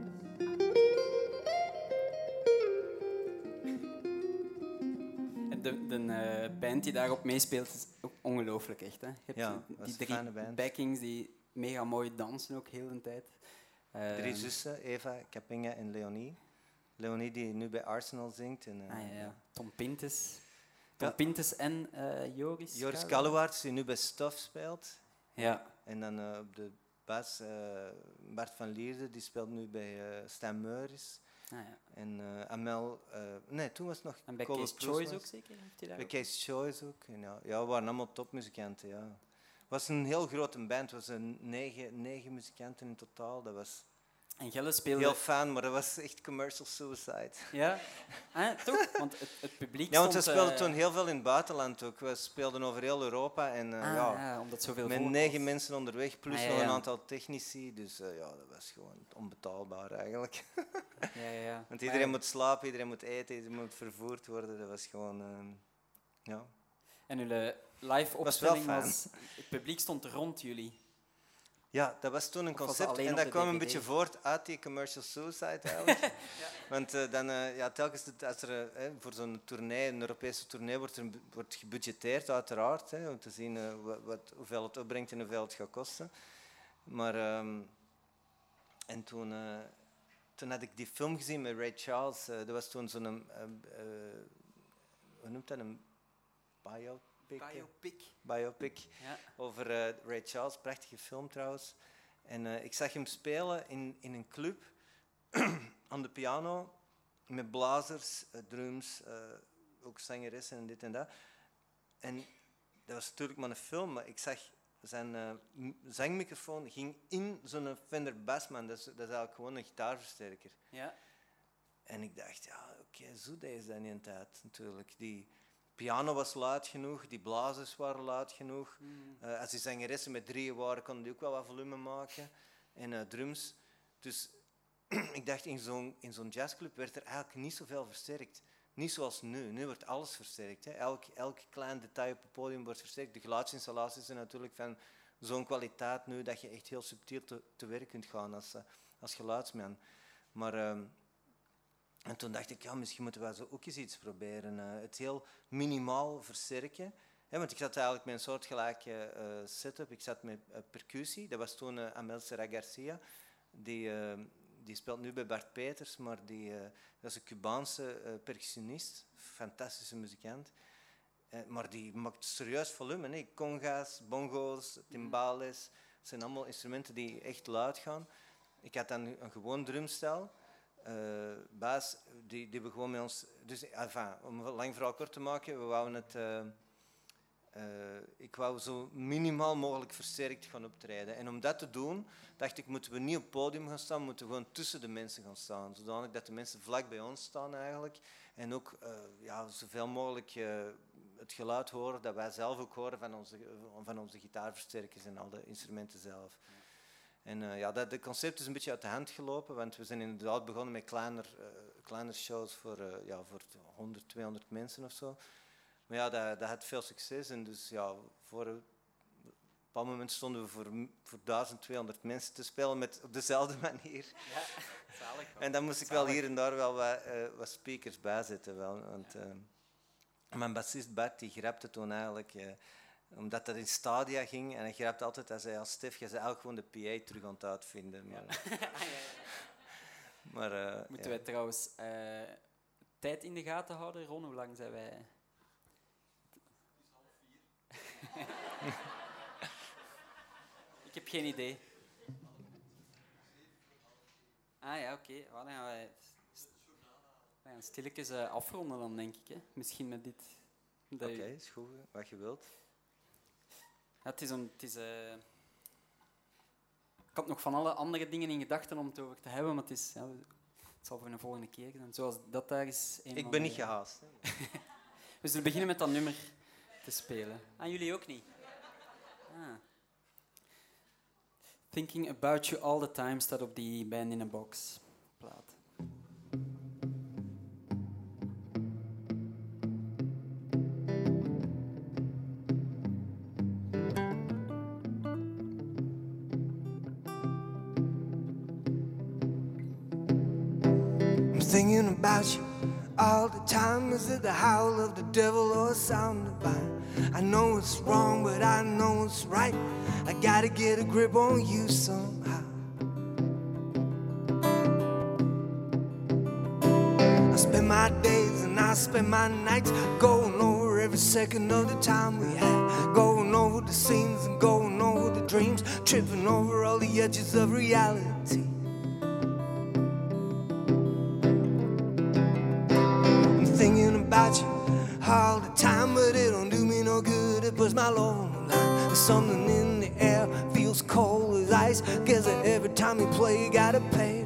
Speaker 1: De eh, band die daarop meespeelt is ook ongelooflijk, echt. Hè? Je hebt
Speaker 2: Ja,
Speaker 1: die- drie backings die mega mooi dansen ook heel de tijd.
Speaker 2: Drie
Speaker 1: Ehm,
Speaker 2: zussen, Eva, Capinga en Leonie. Leonie die nu bij Arsenal zingt. En, eh,
Speaker 1: Ah, ja, ja. Tom Pintes. Tom
Speaker 2: Ja.
Speaker 1: Pintes en eh, Joris.
Speaker 2: Joris.
Speaker 1: Kaluwaerts
Speaker 2: die nu bij Stuff speelt.
Speaker 1: Ja.
Speaker 2: En dan eh, op de bas eh, Bart van Lierde, die speelt nu bij eh Stijn Meuris.
Speaker 1: Ah, ja.
Speaker 2: En eh, Amel, eh, nee, toen was het nog
Speaker 1: En bij
Speaker 2: Cole
Speaker 1: Case. Choice ook zeker? Heeft hij daar
Speaker 2: Bij
Speaker 1: ook?
Speaker 2: Case Choice ook. En ja, ja, we waren allemaal topmuzikanten. Ja. Het was een heel grote band, het was een negen, negen muzikanten in totaal. Dat was
Speaker 1: En Gelle speelde...
Speaker 2: heel fijn, maar dat was echt commercial suicide.
Speaker 1: Ja? Ah, toch? Want het, het publiek
Speaker 2: Ja, want we speelden
Speaker 1: eh,
Speaker 2: toen heel veel in het buitenland ook. We speelden over heel Europa en eh,
Speaker 1: ah,
Speaker 2: ja,
Speaker 1: ja, omdat zoveel
Speaker 2: met negen
Speaker 1: was.
Speaker 2: mensen onderweg, plus
Speaker 1: Ah, ja,
Speaker 2: nog een aantal technici. Dus eh, ja, dat was gewoon onbetaalbaar eigenlijk.
Speaker 1: Ja, ja, ja.
Speaker 2: Want iedereen moet slapen, iedereen moet eten, iedereen moet vervoerd worden. Dat was gewoon... ja.
Speaker 1: En jullie live
Speaker 2: Was
Speaker 1: opstelling
Speaker 2: fijn.
Speaker 1: was... Het publiek stond rond jullie.
Speaker 2: Ja, dat was toen een concept en dat kwam een beetje voort uit die commercial suicide eigenlijk. Want eh, dan, eh, ja, telkens als er eh, voor zo'n tournee, een Europese tournee, wordt, er, wordt gebudgeteerd uiteraard, hè, om te zien wat, wat, hoeveel het opbrengt en hoeveel het gaat kosten. Maar, ehm, en toen, eh, toen had ik die film gezien met Ray Charles. dat was toen zo'n, eh, eh, hoe noemt dat, een biopic?
Speaker 1: Biopic.
Speaker 2: Biopic
Speaker 1: Ja.
Speaker 2: over eh, Ray Charles, prachtige film trouwens. En eh, ik zag hem spelen in, in een club aan de piano met blazers, eh, drums, ook zangeressen en dit en dat. En dat was natuurlijk maar een film, maar ik zag zijn zangmicrofoon ging in zo'n Fender Bassman, dat is, dat is eigenlijk gewoon een gitaarversterker.
Speaker 1: Ja.
Speaker 2: En ik dacht, ja, oké, zo deed is dat in een tijd natuurlijk. Die piano was luid genoeg, die blazers waren luid genoeg. Eh, als die zangeressen met drieën waren, konden die ook wel wat volume maken. En eh, drums. Dus ik dacht, in zo'n, in zo'n jazzclub werd er eigenlijk niet zoveel versterkt. Niet zoals nu. Nu wordt alles versterkt. Hè. Elk, elk klein detail op het podium wordt versterkt. De geluidsinstallaties zijn natuurlijk van zo'n kwaliteit nu dat je echt heel subtiel te, te werk kunt gaan als, eh, als geluidsman. Maar... ehm, en toen dacht ik, ja, misschien moeten we zo ook eens iets proberen. eh, het heel minimaal versterken. Want ik zat eigenlijk met een soortgelijke eh setup. Ik zat met eh, percussie. Dat was toen eh, Amel Serra Garcia. Die, die speelt nu bij Bart Peters, maar die, dat is een Cubaanse percussionist. Fantastische muzikant. Maar die maakt serieus volume. Hè. Conga's, bongo's, timbales. Het zijn allemaal instrumenten die echt luid gaan. Ik had dan een gewoon drumstel eh baas, die, die we gewoon met ons... Dus, om lang verhaal kort te maken, we wouden het... eh,
Speaker 5: eh, ik wou zo minimaal mogelijk versterkt gaan optreden. En om dat te doen, dacht ik, moeten we niet op het podium gaan staan, moeten we gewoon tussen de mensen gaan staan. Zodanig dat de mensen vlak bij ons staan eigenlijk. En ook uh, ja, zoveel mogelijk het geluid horen dat wij zelf ook horen van onze, van onze gitaarversterkers en al de instrumenten zelf. En uh, ja, dat de concept is een beetje uit de hand gelopen, want we zijn inderdaad begonnen met kleiner, kleiner shows voor, ja, voor 100, 200 mensen of zo. Maar ja, dat, dat had veel succes. En dus ja, voor een bepaald moment stonden we voor, voor 1200 mensen te spelen met, op dezelfde manier. Ja, zalig. En dan moest ik wel hier en daar wel wat, wat speakers bijzetten. Wel, want, mijn bassist Bart die grapte toen eigenlijk, omdat dat in stadia ging, en hij grapte altijd, hij zei, als Stef, je zei eigenlijk gewoon de PA terug aan het uitvinden. Maar, ja.
Speaker 1: maar, Moeten wij trouwens tijd in de gaten houden, Ron? Hoe lang zijn wij... ik heb geen idee. Ah ja, oké. Okay. dan gaan wij, gaan stilletjes uh, afronden dan, denk ik. Hè. Misschien met dit.
Speaker 5: Oké, okay, is goed. Wat je wilt.
Speaker 1: Het is een... Het is, uh... Ik had nog van alle andere dingen in gedachten om het over te hebben, maar het, is, ja, het zal voor een volgende keer zijn. Zoals dat daar is...
Speaker 5: ik ben niet gehaast.
Speaker 1: We zullen beginnen met dat nummer te spelen. Aan ah, jullie ook niet? Ah. Thinking About You All The Time staat op die Band in a Box plaat.
Speaker 2: About you all the time. Is it the howl of the devil or a sound divine? I know it's wrong, but I know it's right. I gotta get a grip on you somehow. I spend my days and I spend my nights going over every second of the time we had. Going over the scenes and going over the dreams, tripping over all the edges of reality. Puts my love on line. There's something in the air feels cold as ice. Guess that every time you play, you gotta pay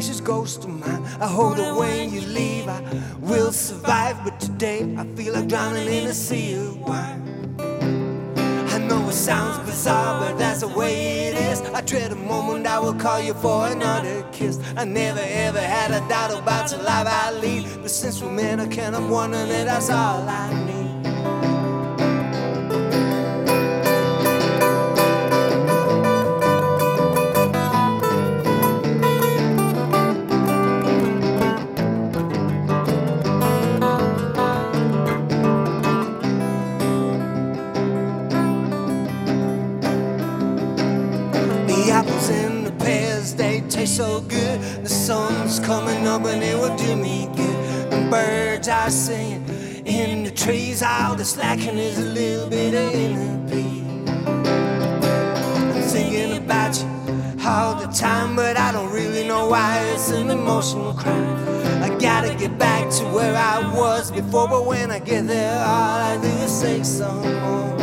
Speaker 2: precious ghost of mine. I hope that when you leave, I will survive. But today, I feel like drowning in a sea of wine. I know it sounds bizarre, but that's the way it is. I dread a moment I will call you for another kiss. I never ever had a doubt about the life I lead. But since we met, I can't help wondering that that's all I need. Are singing in the trees. All the slacking is a little bit of inner peace. I'm thinking about you all the time, but I don't really know why it's an emotional crime. I gotta get back to where I was before, but when I get there, all I do is say some more.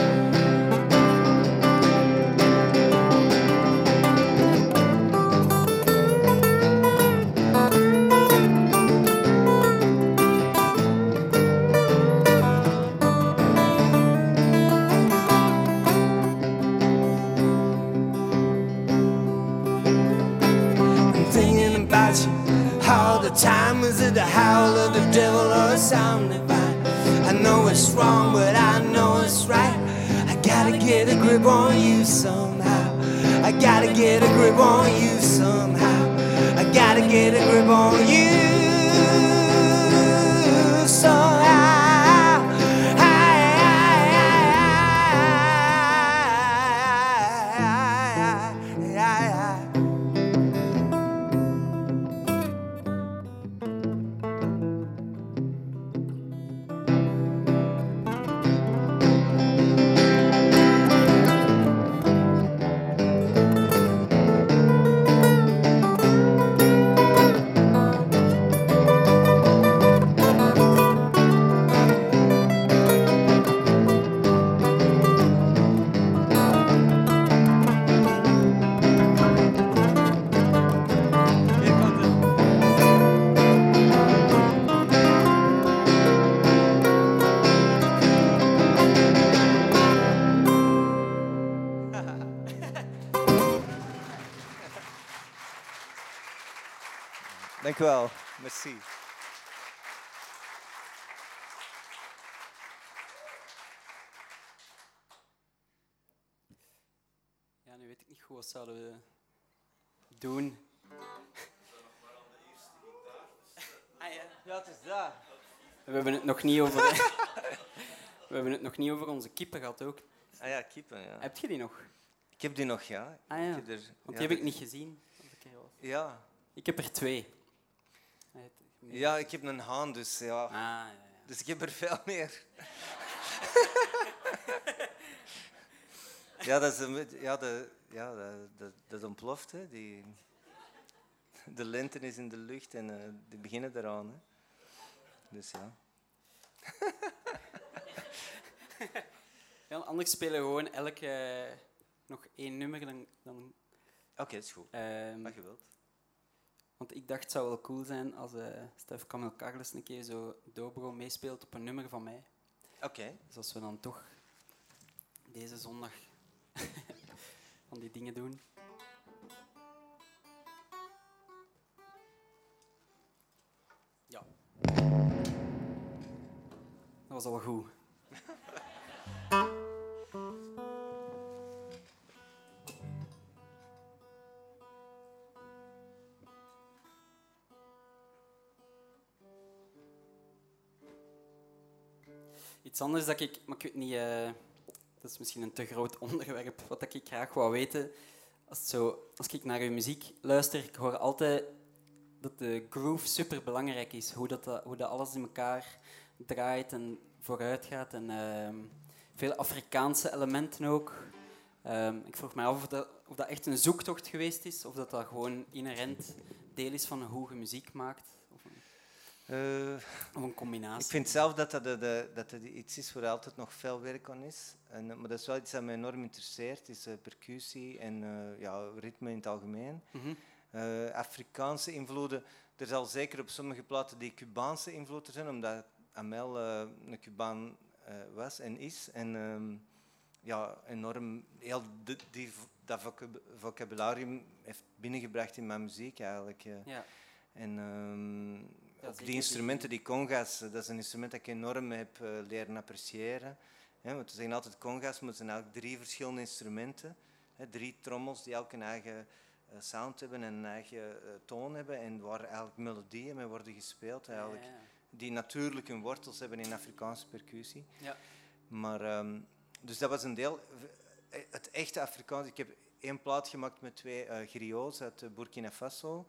Speaker 2: Is it the howl of the devil or a sound divine? I know it's wrong, but I know it's right. I gotta get a grip on you somehow. I gotta get a grip on you somehow. I gotta get a grip on you wel. Merci.
Speaker 1: Ja, nu weet ik niet goed wat zouden we doen. Ah, ja.
Speaker 2: Ja, het is daar.
Speaker 1: We hebben het nog niet over. we hebben het nog niet over onze kippen gehad ook.
Speaker 2: Ah ja, kippen, ja.
Speaker 1: Heb je die nog?
Speaker 2: Ik heb die nog, ja.
Speaker 1: Ah ja.
Speaker 2: Ik heb er-
Speaker 1: Want
Speaker 2: ja,
Speaker 1: die heb ik niet gezien.
Speaker 2: Ja.
Speaker 1: Ik heb er twee.
Speaker 2: Ja, ik heb een haan, dus ja.
Speaker 1: Ah, ja, ja.
Speaker 2: Dus ik heb er veel meer. ja, dat, is een, ja, de, ja dat, dat, dat ontploft. Hè. Die, de lente is in de lucht en eh, die beginnen eraan. Hè. Dus ja.
Speaker 1: Ja, anders spelen we gewoon elk eh, nog één nummer. Dan, dan,
Speaker 2: Oké, is goed.
Speaker 1: ehm,
Speaker 2: Wat je wilt.
Speaker 1: Want ik dacht het zou wel cool zijn als eh Stef Camille Carles een keer zo dobro meespeelt op een nummer van mij.
Speaker 2: Oké.
Speaker 1: Dus als we dan toch deze zondag van die dingen doen. Ja. Dat was al goed. Iets anders dat ik, maar ik weet niet, eh, dat is misschien een te groot onderwerp, wat ik graag wou weten. Als, zo, ik naar uw muziek luister, ik hoor altijd dat de groove super belangrijk is. Hoe dat, dat- hoe dat alles in elkaar draait en vooruit gaat. En ehm, veel Afrikaanse elementen ook. Ehm, ik vroeg mij af of dat, of dat echt een zoektocht geweest is, of dat dat gewoon inherent deel is van hoe je muziek maakt.
Speaker 2: Eh,
Speaker 1: of een combinatie.
Speaker 2: ik vind zelf dat dat, dat dat iets is waar altijd nog veel werk aan is. En, eh, maar dat is wel iets dat mij enorm interesseert, is eh, percussie en ja, ritme in het algemeen.
Speaker 1: Mhm.
Speaker 2: Afrikaanse invloeden. Er zal zeker op sommige platen die Cubaanse invloeden zijn, omdat Amel een Cubaan was en is. En ehm, ja, enorm heel de- die, dat vocab- vocabularium heeft binnengebracht in mijn muziek eigenlijk.
Speaker 1: Ja.
Speaker 2: En ehm,
Speaker 1: Ja,
Speaker 2: die instrumenten, die conga's, eh, dat is een instrument dat ik enorm heb eh, leren appreciëren. Hè, want we zeggen altijd conga's, maar het zijn eigenlijk drie verschillende instrumenten. Drie trommels die elk een eigen eh, sound hebben en een eigen toon hebben. En waar eigenlijk melodieën mee worden gespeeld. Eigenlijk,
Speaker 1: Ja, ja.
Speaker 2: Die natuurlijk hun wortels hebben in Afrikaanse percussie.
Speaker 1: Ja.
Speaker 2: Maar, ehm, dus dat was een deel. Het echte Afrikaans. Ik heb één plaat gemaakt met twee griots uit Burkina Faso.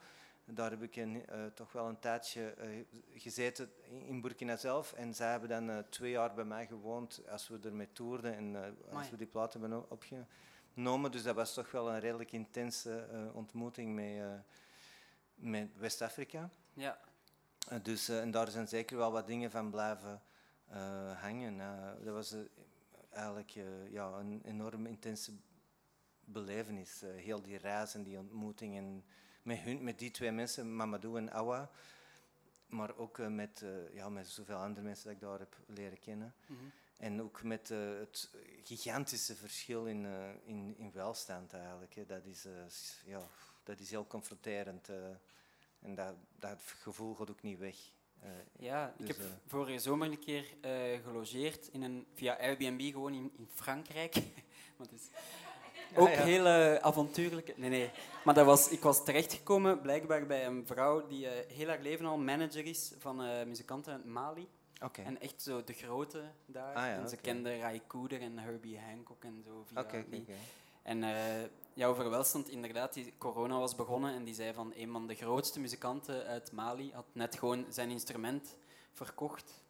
Speaker 2: Daar heb ik een, eh, toch wel een tijdje eh, gezeten in- in Burkina zelf. En zij hebben dan eh, twee jaar bij mij gewoond als we ermee toerden en als we die plaat hebben opgenomen. Dus dat was toch wel een redelijk intense ontmoeting met, met West-Afrika.
Speaker 1: ja.
Speaker 2: Dus, en daar zijn zeker wel wat dingen van blijven hangen. Dat was eigenlijk ja, een enorm intense belevenis. heel die reis en die ontmoeting. Met, hun, met die twee mensen, Mamadou en Awa. Maar ook eh, met, eh, ja, met zoveel andere mensen dat ik daar heb leren kennen.
Speaker 1: Mhm.
Speaker 2: En ook met eh, het gigantische verschil in, in, in welstand eigenlijk. Hè. Dat, is, ja, dat is heel confronterend. en dat, dat gevoel gaat ook niet weg.
Speaker 1: Ja, ik
Speaker 2: Dus,
Speaker 1: heb vorige zomer een keer gelogeerd in een, via Airbnb gewoon in, in Frankrijk. Is ook heel eh, avontuurlijk. Nee, nee. Maar dat was, ik was terechtgekomen blijkbaar bij een vrouw die eh, heel haar leven al manager is van eh, muzikanten uit Mali. En echt zo de grote daar.
Speaker 2: Ah ja,
Speaker 1: en ze kende Ray Cooder en Herbie Hancock en zo. Via
Speaker 2: oké,
Speaker 1: die. En eh, ja, over welstand, inderdaad, die corona was begonnen en die zei van een van de grootste muzikanten uit Mali had net gewoon zijn instrument verkocht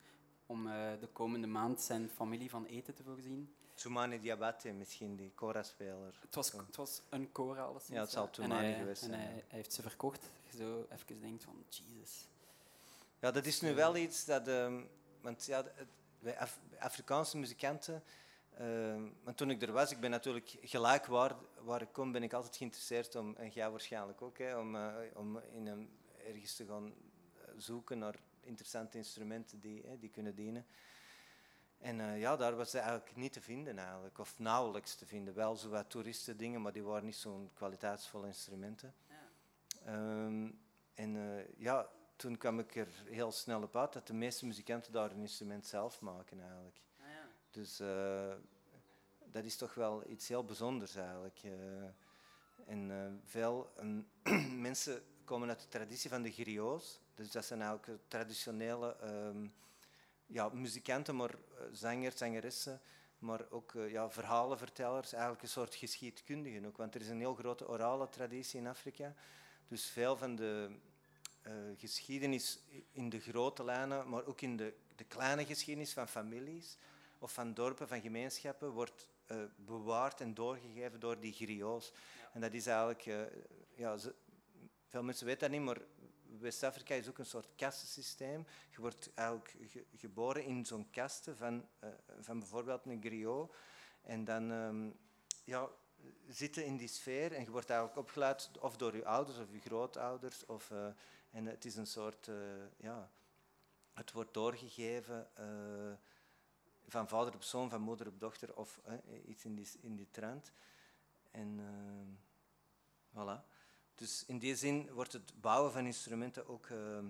Speaker 1: om de komende maand zijn familie van eten te voorzien.
Speaker 2: Soumane Diabate misschien, die Cora-speler.
Speaker 1: Het was, het was een alleszins.
Speaker 2: Ja, het zal. Toumani
Speaker 1: en hij,
Speaker 2: geweest
Speaker 1: En
Speaker 2: zijn,
Speaker 1: hij,
Speaker 2: ja.
Speaker 1: hij heeft ze verkocht. Je zo even denkt van, Jesus.
Speaker 2: Ja, dat is nu wel iets dat... ehm, want ja, het- bij Af- bij Afrikaanse muzikanten... ehm, want toen ik er was, ik ben natuurlijk gelijk waar, waar ik kom, ben ik altijd geïnteresseerd om, en jij waarschijnlijk ook, hè, om, eh, om in een, ergens te gaan eh, zoeken naar interessante instrumenten die, hè, die kunnen dienen. En eh, ja, daar was ze eigenlijk niet te vinden eigenlijk, of nauwelijks te vinden. Wel zo wat toeristen dingen, maar die waren niet zo'n kwaliteitsvolle instrumenten.
Speaker 1: Ja.
Speaker 2: Ehm, en eh, ja, toen kwam ik er heel snel op uit dat de meeste muzikanten daar een instrument zelf maken eigenlijk.
Speaker 1: Ah, ja.
Speaker 2: Dus eh, dat is toch wel iets heel bijzonders eigenlijk. en veel ehm, mensen komen uit de traditie van de griots. Dus dat zijn eigenlijk traditionele ehm, ja, muzikanten, maar eh, zangers, zangeressen, maar ook eh, ja, verhalenvertellers, eigenlijk een soort geschiedkundigen ook. Want er is een heel grote orale traditie in Afrika. Dus veel van de eh, geschiedenis in de grote lijnen, maar ook in de, de kleine geschiedenis van families of van dorpen, van gemeenschappen, wordt bewaard en doorgegeven door die griots. En dat is eigenlijk, ja, ze- veel mensen weten dat niet, maar West-Afrika is ook een soort kastensysteem. Je wordt eigenlijk ge- geboren in zo'n kasten van, eh, van bijvoorbeeld een griot. En dan ehm, ja, zitten in die sfeer en je wordt eigenlijk opgeleid of door je ouders of je grootouders. Of, eh, en het is een soort, eh, ja, het wordt doorgegeven van vader op zoon, van moeder op dochter of iets in die, in die trend. En ehm, voilà. Dus in die zin wordt het bouwen van instrumenten ook, ehm,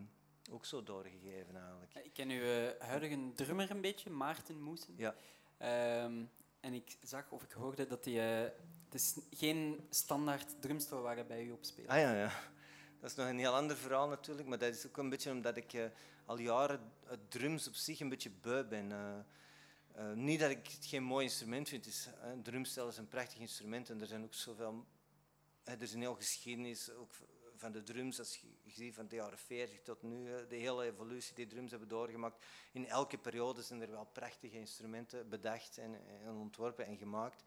Speaker 2: ook zo doorgegeven eigenlijk.
Speaker 1: Ik ken uw eh, huidige drummer een beetje, Maarten Moesen.
Speaker 2: Ja.
Speaker 1: Ehm, en ik zag of ik hoorde dat hij... eh, het is geen standaard drumstel waar hij bij u op speelt.
Speaker 2: Ah ja, ja. Dat is nog een heel ander verhaal natuurlijk, maar dat is ook een beetje omdat ik eh, al jaren het drums op zich een beetje beu ben. Eh, eh, niet dat ik het geen mooi instrument vind, het is, eh, een drumstel is een prachtig instrument en er zijn ook zoveel... eh, er is een heel geschiedenis ook van de drums, als je ziet van de jaren 40 tot nu, eh, de hele evolutie die drums hebben doorgemaakt. In elke periode zijn er wel prachtige instrumenten bedacht en, en ontworpen en gemaakt.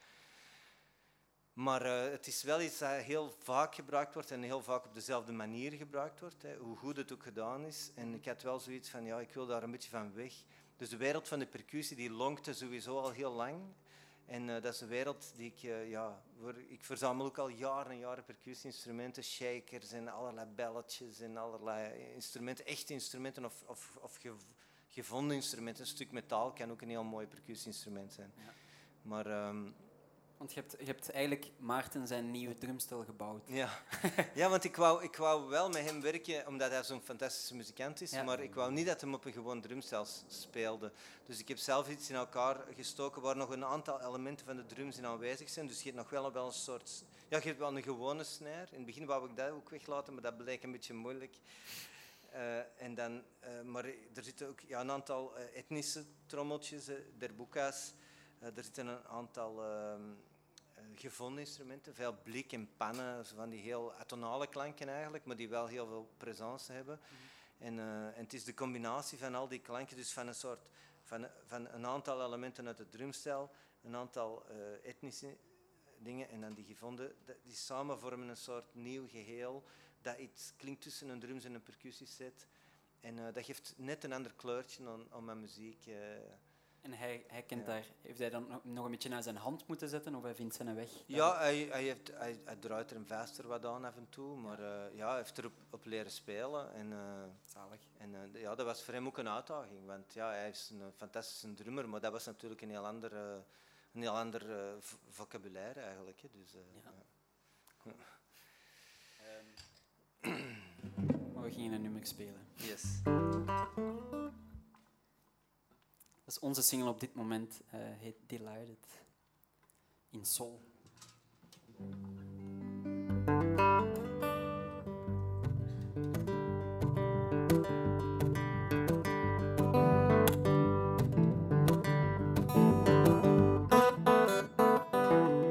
Speaker 2: Maar eh, het is wel iets dat heel vaak gebruikt wordt en heel vaak op dezelfde manier gebruikt wordt, hè, hoe goed het ook gedaan is. En ik had wel zoiets van, ja, ik wil daar een beetje van weg. Dus de wereld van de percussie, die lonkte sowieso al heel lang. En eh, dat is een wereld die ik, eh, ja, waar, ik verzamel ook al jaren en jaren percussie-instrumenten, shakers en allerlei belletjes en allerlei instrumenten, echte instrumenten of, of, of gev- gevonden instrumenten. Een stuk metaal kan ook een heel mooi percussie-instrument zijn.
Speaker 1: Ja.
Speaker 2: Maar ehm,
Speaker 1: Want je hebt, je hebt eigenlijk Maarten zijn nieuwe drumstel gebouwd.
Speaker 2: Ja, ja want ik wou, ik wou wel met hem werken, omdat hij zo'n fantastische muzikant is,
Speaker 1: Ja.
Speaker 2: maar ik wou niet dat hij op een gewoon drumstel speelde. Dus ik heb zelf iets in elkaar gestoken waar nog een aantal elementen van de drums in aanwezig zijn. Dus je hebt nog wel, wel een soort... Ja, je hebt wel een gewone snare. In het begin wou ik dat ook weglaten, maar dat bleek een beetje moeilijk. Eh, en dan, eh, maar er zitten ook ja, een aantal eh, etnische trommeltjes, derboeka's. Eh, er zitten een aantal ehm, eh, gevonden instrumenten, veel blik en pannen, van die heel atonale klanken eigenlijk, maar die wel heel veel presence hebben. En, eh, en het is de combinatie van al die klanken, dus van een soort van, van een aantal elementen uit het drumstel, een aantal eh, etnische dingen en dan die gevonden, die samen vormen een soort nieuw geheel dat iets klinkt tussen een drums en een percussieset. En eh, dat geeft net een ander kleurtje aan, aan mijn muziek.
Speaker 1: En hij, hij kent
Speaker 2: Ja.
Speaker 1: daar, heeft hij dan nog- een beetje naar zijn hand moeten zetten of hij vindt zijn weg?
Speaker 2: Ja, hij, hij, heeft, hij, hij draait er een vaster wat aan af en toe, maar eh, ja, hij heeft erop op leren spelen. En, eh,
Speaker 1: Zalig.
Speaker 2: en eh, ja, dat was voor hem ook een uitdaging, want ja, hij is een fantastische drummer, maar dat was natuurlijk een heel ander, een heel ander vocabulaire eigenlijk. Hè. Dus, eh,
Speaker 1: Ja.
Speaker 2: ja.
Speaker 1: Maar we gingen een nummer spelen.
Speaker 2: Yes.
Speaker 1: Is onze single op dit moment, eh, heet Delighted. In sol.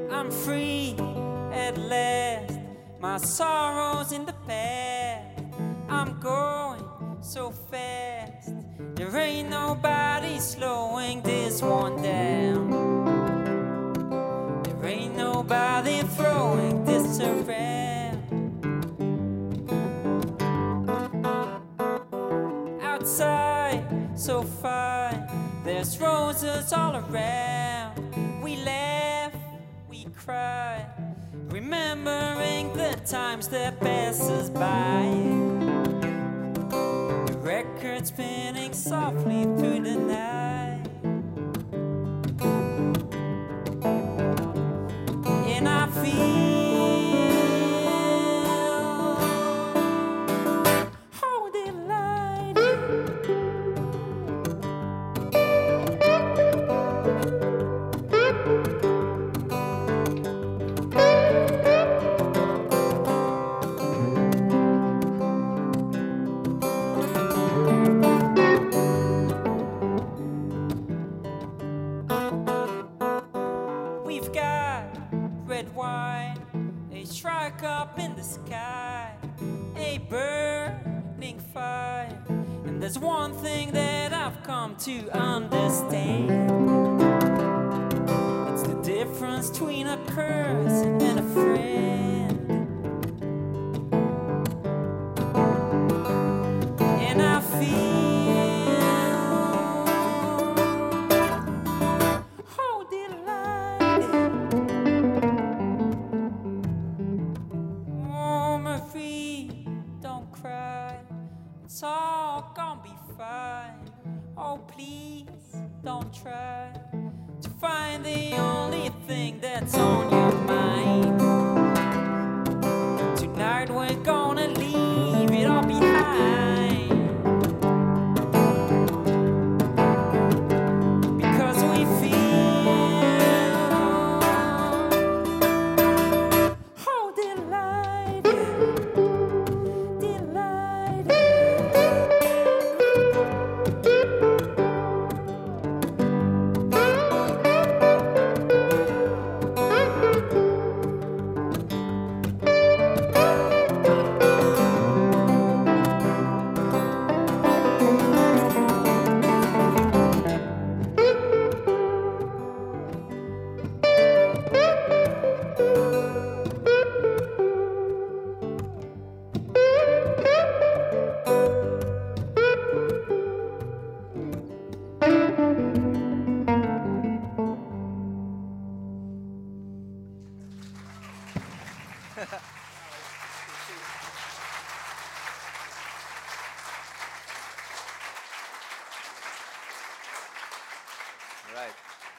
Speaker 1: I'm free at last. My sorrows in the past. I'm going so fast. There ain't nobody slowing this one down. There ain't nobody throwing this around. Outside, so fine. There's roses all around. We laugh, we cry, remembering the times that passes by. Spinning softly through the night.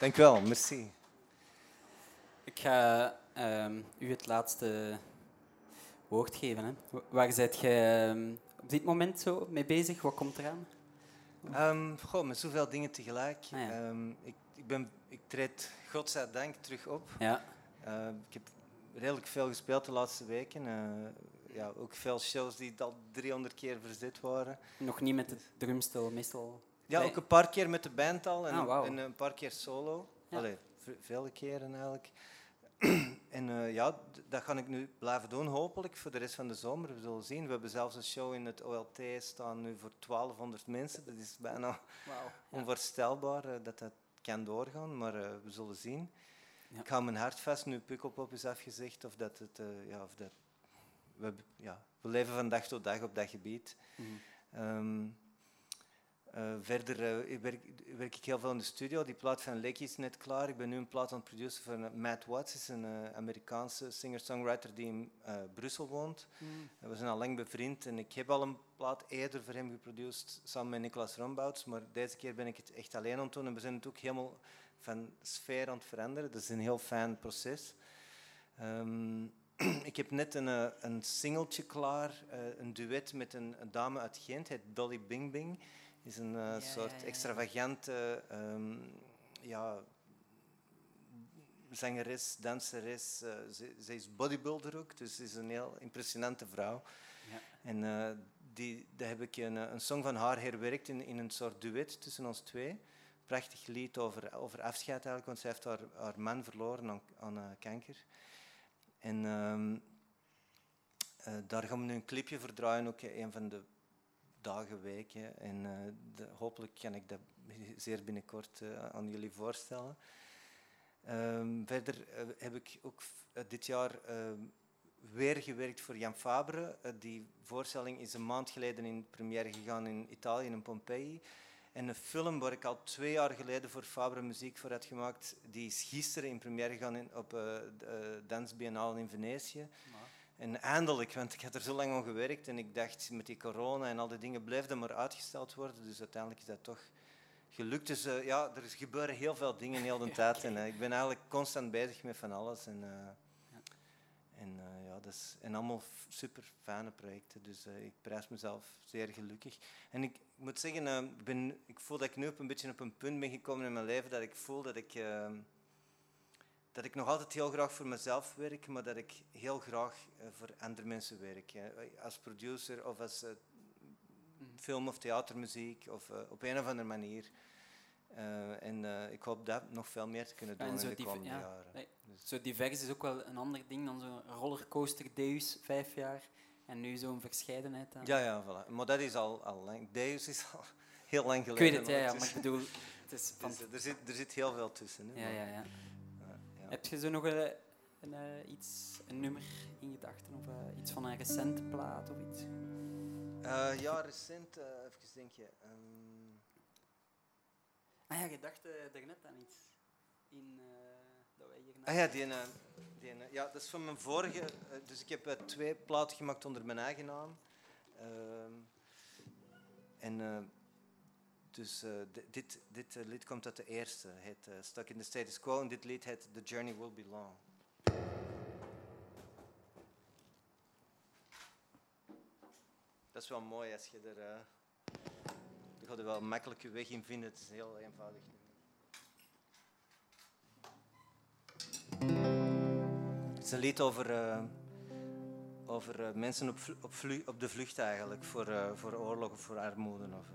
Speaker 2: Dank u wel, merci.
Speaker 1: Ik ga ehm, u het laatste woord geven. Hè. Wa- Waar zijt jij ehm, op dit moment zo mee bezig? Wat komt eraan?
Speaker 2: Ehm goh, met zoveel dingen tegelijk.
Speaker 1: Ah, ja.
Speaker 2: Ehm, ik, ik, ben, ik treed godzijdank terug op.
Speaker 1: Ja,
Speaker 2: ik heb redelijk veel gespeeld de laatste weken. Eh, ja, ook veel shows die al 300 keer verzet waren.
Speaker 1: nog niet met de drumstel, meestal.
Speaker 2: Ja, ook een paar keer met de band al en,
Speaker 1: Ah,
Speaker 2: en een paar keer solo.
Speaker 1: Ja.
Speaker 2: Allee, ve- vele keren eigenlijk. en eh, ja, dat ga ik nu blijven doen, hopelijk, voor de rest van de zomer. We zullen zien. We hebben zelfs een show in het OLT staan nu voor 1200 mensen. Dat is bijna
Speaker 1: Wauw.
Speaker 2: onvoorstelbaar eh, dat dat kan doorgaan, maar eh, we zullen zien.
Speaker 1: Ja.
Speaker 2: Ik hou mijn hart vast nu Pukkelpop is afgezegd. Of dat het, ja, of dat, we, ja, we leven van dag tot dag op dat gebied. Ehm, eh, verder eh, werk, werk ik heel veel in de studio. Die plaat van Lekkie is net klaar. Ik ben nu een plaat aan het produceren van eh, Matt Watts. is een Amerikaanse singer-songwriter die in Brussel woont. Eh, We zijn al lang bevriend en ik heb al een plaat eerder voor hem geproduceerd samen met Nicolas Rombouts. Maar deze keer ben ik het echt alleen aan het doen en we zijn het ook helemaal van sfeer aan het veranderen. Dat is een heel fijn proces. Ehm, ik heb net een, een singeltje klaar, een duet met een, een dame uit Gent, heet Dolly Bing Bing. Is een eh, soort extravagante ehm, ja, zangeres, danseres. eh, ze, ze is bodybuilder ook, dus ze is een heel impressionante vrouw.
Speaker 1: Ja.
Speaker 2: En eh, die, daar heb ik een, een song van haar herwerkt in, in een soort duet tussen ons twee. Prachtig lied over, over afscheid eigenlijk, want zij heeft haar, haar man verloren aan, aan kanker. En ehm, eh, daar gaan we nu een clipje voor draaien, ook een van de dagen, weken. En eh, hopelijk kan ik dat zeer binnenkort eh, aan jullie voorstellen. Ehm, verder eh, heb ik ook dit jaar ehm, weer gewerkt voor Jan Fabre. Die voorstelling is een maand geleden in première gegaan in Italië, in Pompeii. En een film waar ik al twee jaar geleden voor Fabre muziek voor had gemaakt, die is gisteren in première gegaan in, op de Dansbiennale in Venetië. En eindelijk, want ik had er zo lang aan gewerkt en ik dacht met die corona en al die dingen bleef dat maar uitgesteld worden. Dus uiteindelijk is dat toch gelukt. Dus eh, ja, er is- gebeuren heel veel dingen heel de tijd. En eh, ik ben eigenlijk constant bezig met van alles. En, eh, en, eh, ja, dat is, en allemaal super fijne projecten. Dus ik prijs mezelf zeer gelukkig. En ik moet zeggen, ik, ben, ik voel dat ik nu op een beetje op een punt ben gekomen in mijn leven dat ik voel dat ik, dat ik nog altijd heel graag voor mezelf werk, maar dat ik heel graag eh, voor andere mensen werk. Als producer of als eh, film- of theatermuziek of eh, op een of andere manier. En ik hoop dat nog veel meer te kunnen doen
Speaker 1: En
Speaker 2: in de komende
Speaker 1: ja,
Speaker 2: jaren.
Speaker 1: nee.
Speaker 2: Dus-
Speaker 1: Zo divers is ook wel een ander ding dan zo'n rollercoaster deus, vijf jaar. En nu zo'n verscheidenheid. aan.
Speaker 2: Ja, ja, voilà. Maar dat is al, al lang. Deus is al heel lang
Speaker 1: Ik
Speaker 2: geleden.
Speaker 1: weet het, ja, ja, maar ik bedoel, het is van...
Speaker 2: Dus, er, zit, er zit heel veel tussen. Hè,
Speaker 1: Ja, ja, ja. Heb je zo nog een, een, eh, iets, een nummer in gedachten of eh, iets van een recente plaat of iets?
Speaker 2: Eh, ja, recent, even denken. ehm,
Speaker 1: Ah ja, je dacht daarnet aan iets. In, dat wij hier
Speaker 2: ah ja, die, die, ja, dat is van mijn vorige. dus ik heb twee platen gemaakt onder mijn eigen naam. Ehm, en eh, dus eh, di- dit, dit eh, lied komt uit de eerste. Het heet eh, Stuck in the Status Quo. En dit lied heet The Journey Will Be Long. Dat is wel mooi als je er. eh je gaat er wel makkelijk weg in vinden. Het is heel eenvoudig. Het is een lied over, over mensen op, op, op de vlucht eigenlijk. Voor, eh, voor oorlog of voor armoede. Of,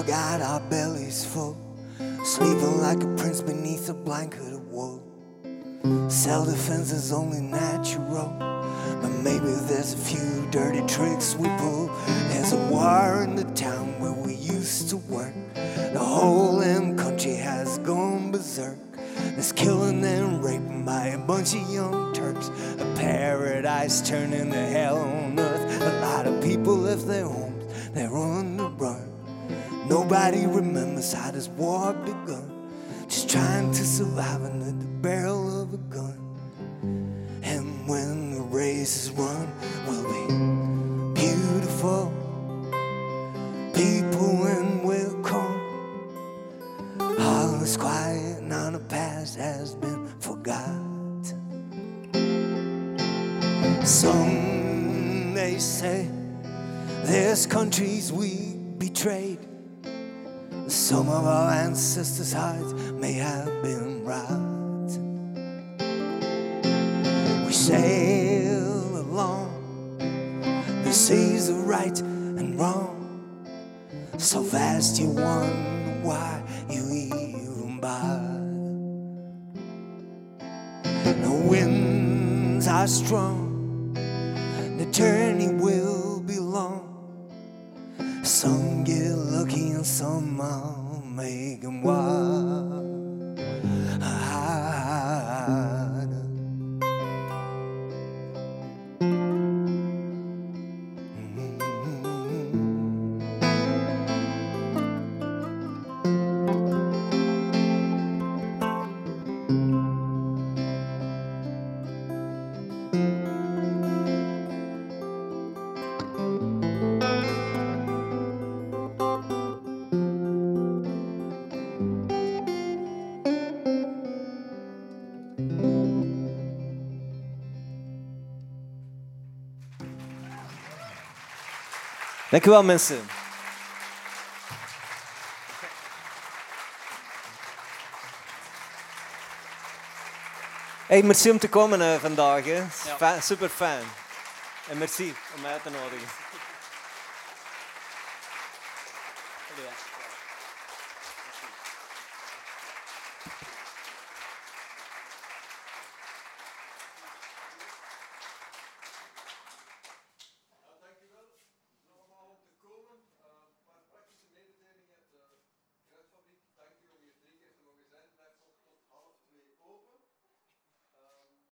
Speaker 3: All got our bellies full, sleeping like a prince beneath a blanket of wool. Self defense is only natural, but maybe there's a few dirty tricks we pull. There's a war in the town where we used to work. The whole damn country has gone berserk. There's killing and raping by a bunch of young Turks. A paradise turning to hell on earth. A lot of people left their homes, they're on. Nobody remembers how this war begun. Just trying to survive under the barrel of a gun.
Speaker 2: Are strong, the journey will be long. Some get lucky and some make 'em wild.
Speaker 1: Dank u wel, mensen. Hey, merci om te komen uh, vandaag. Hè.
Speaker 6: Ja.
Speaker 1: Super fijn. En merci om mij uit te nodigen.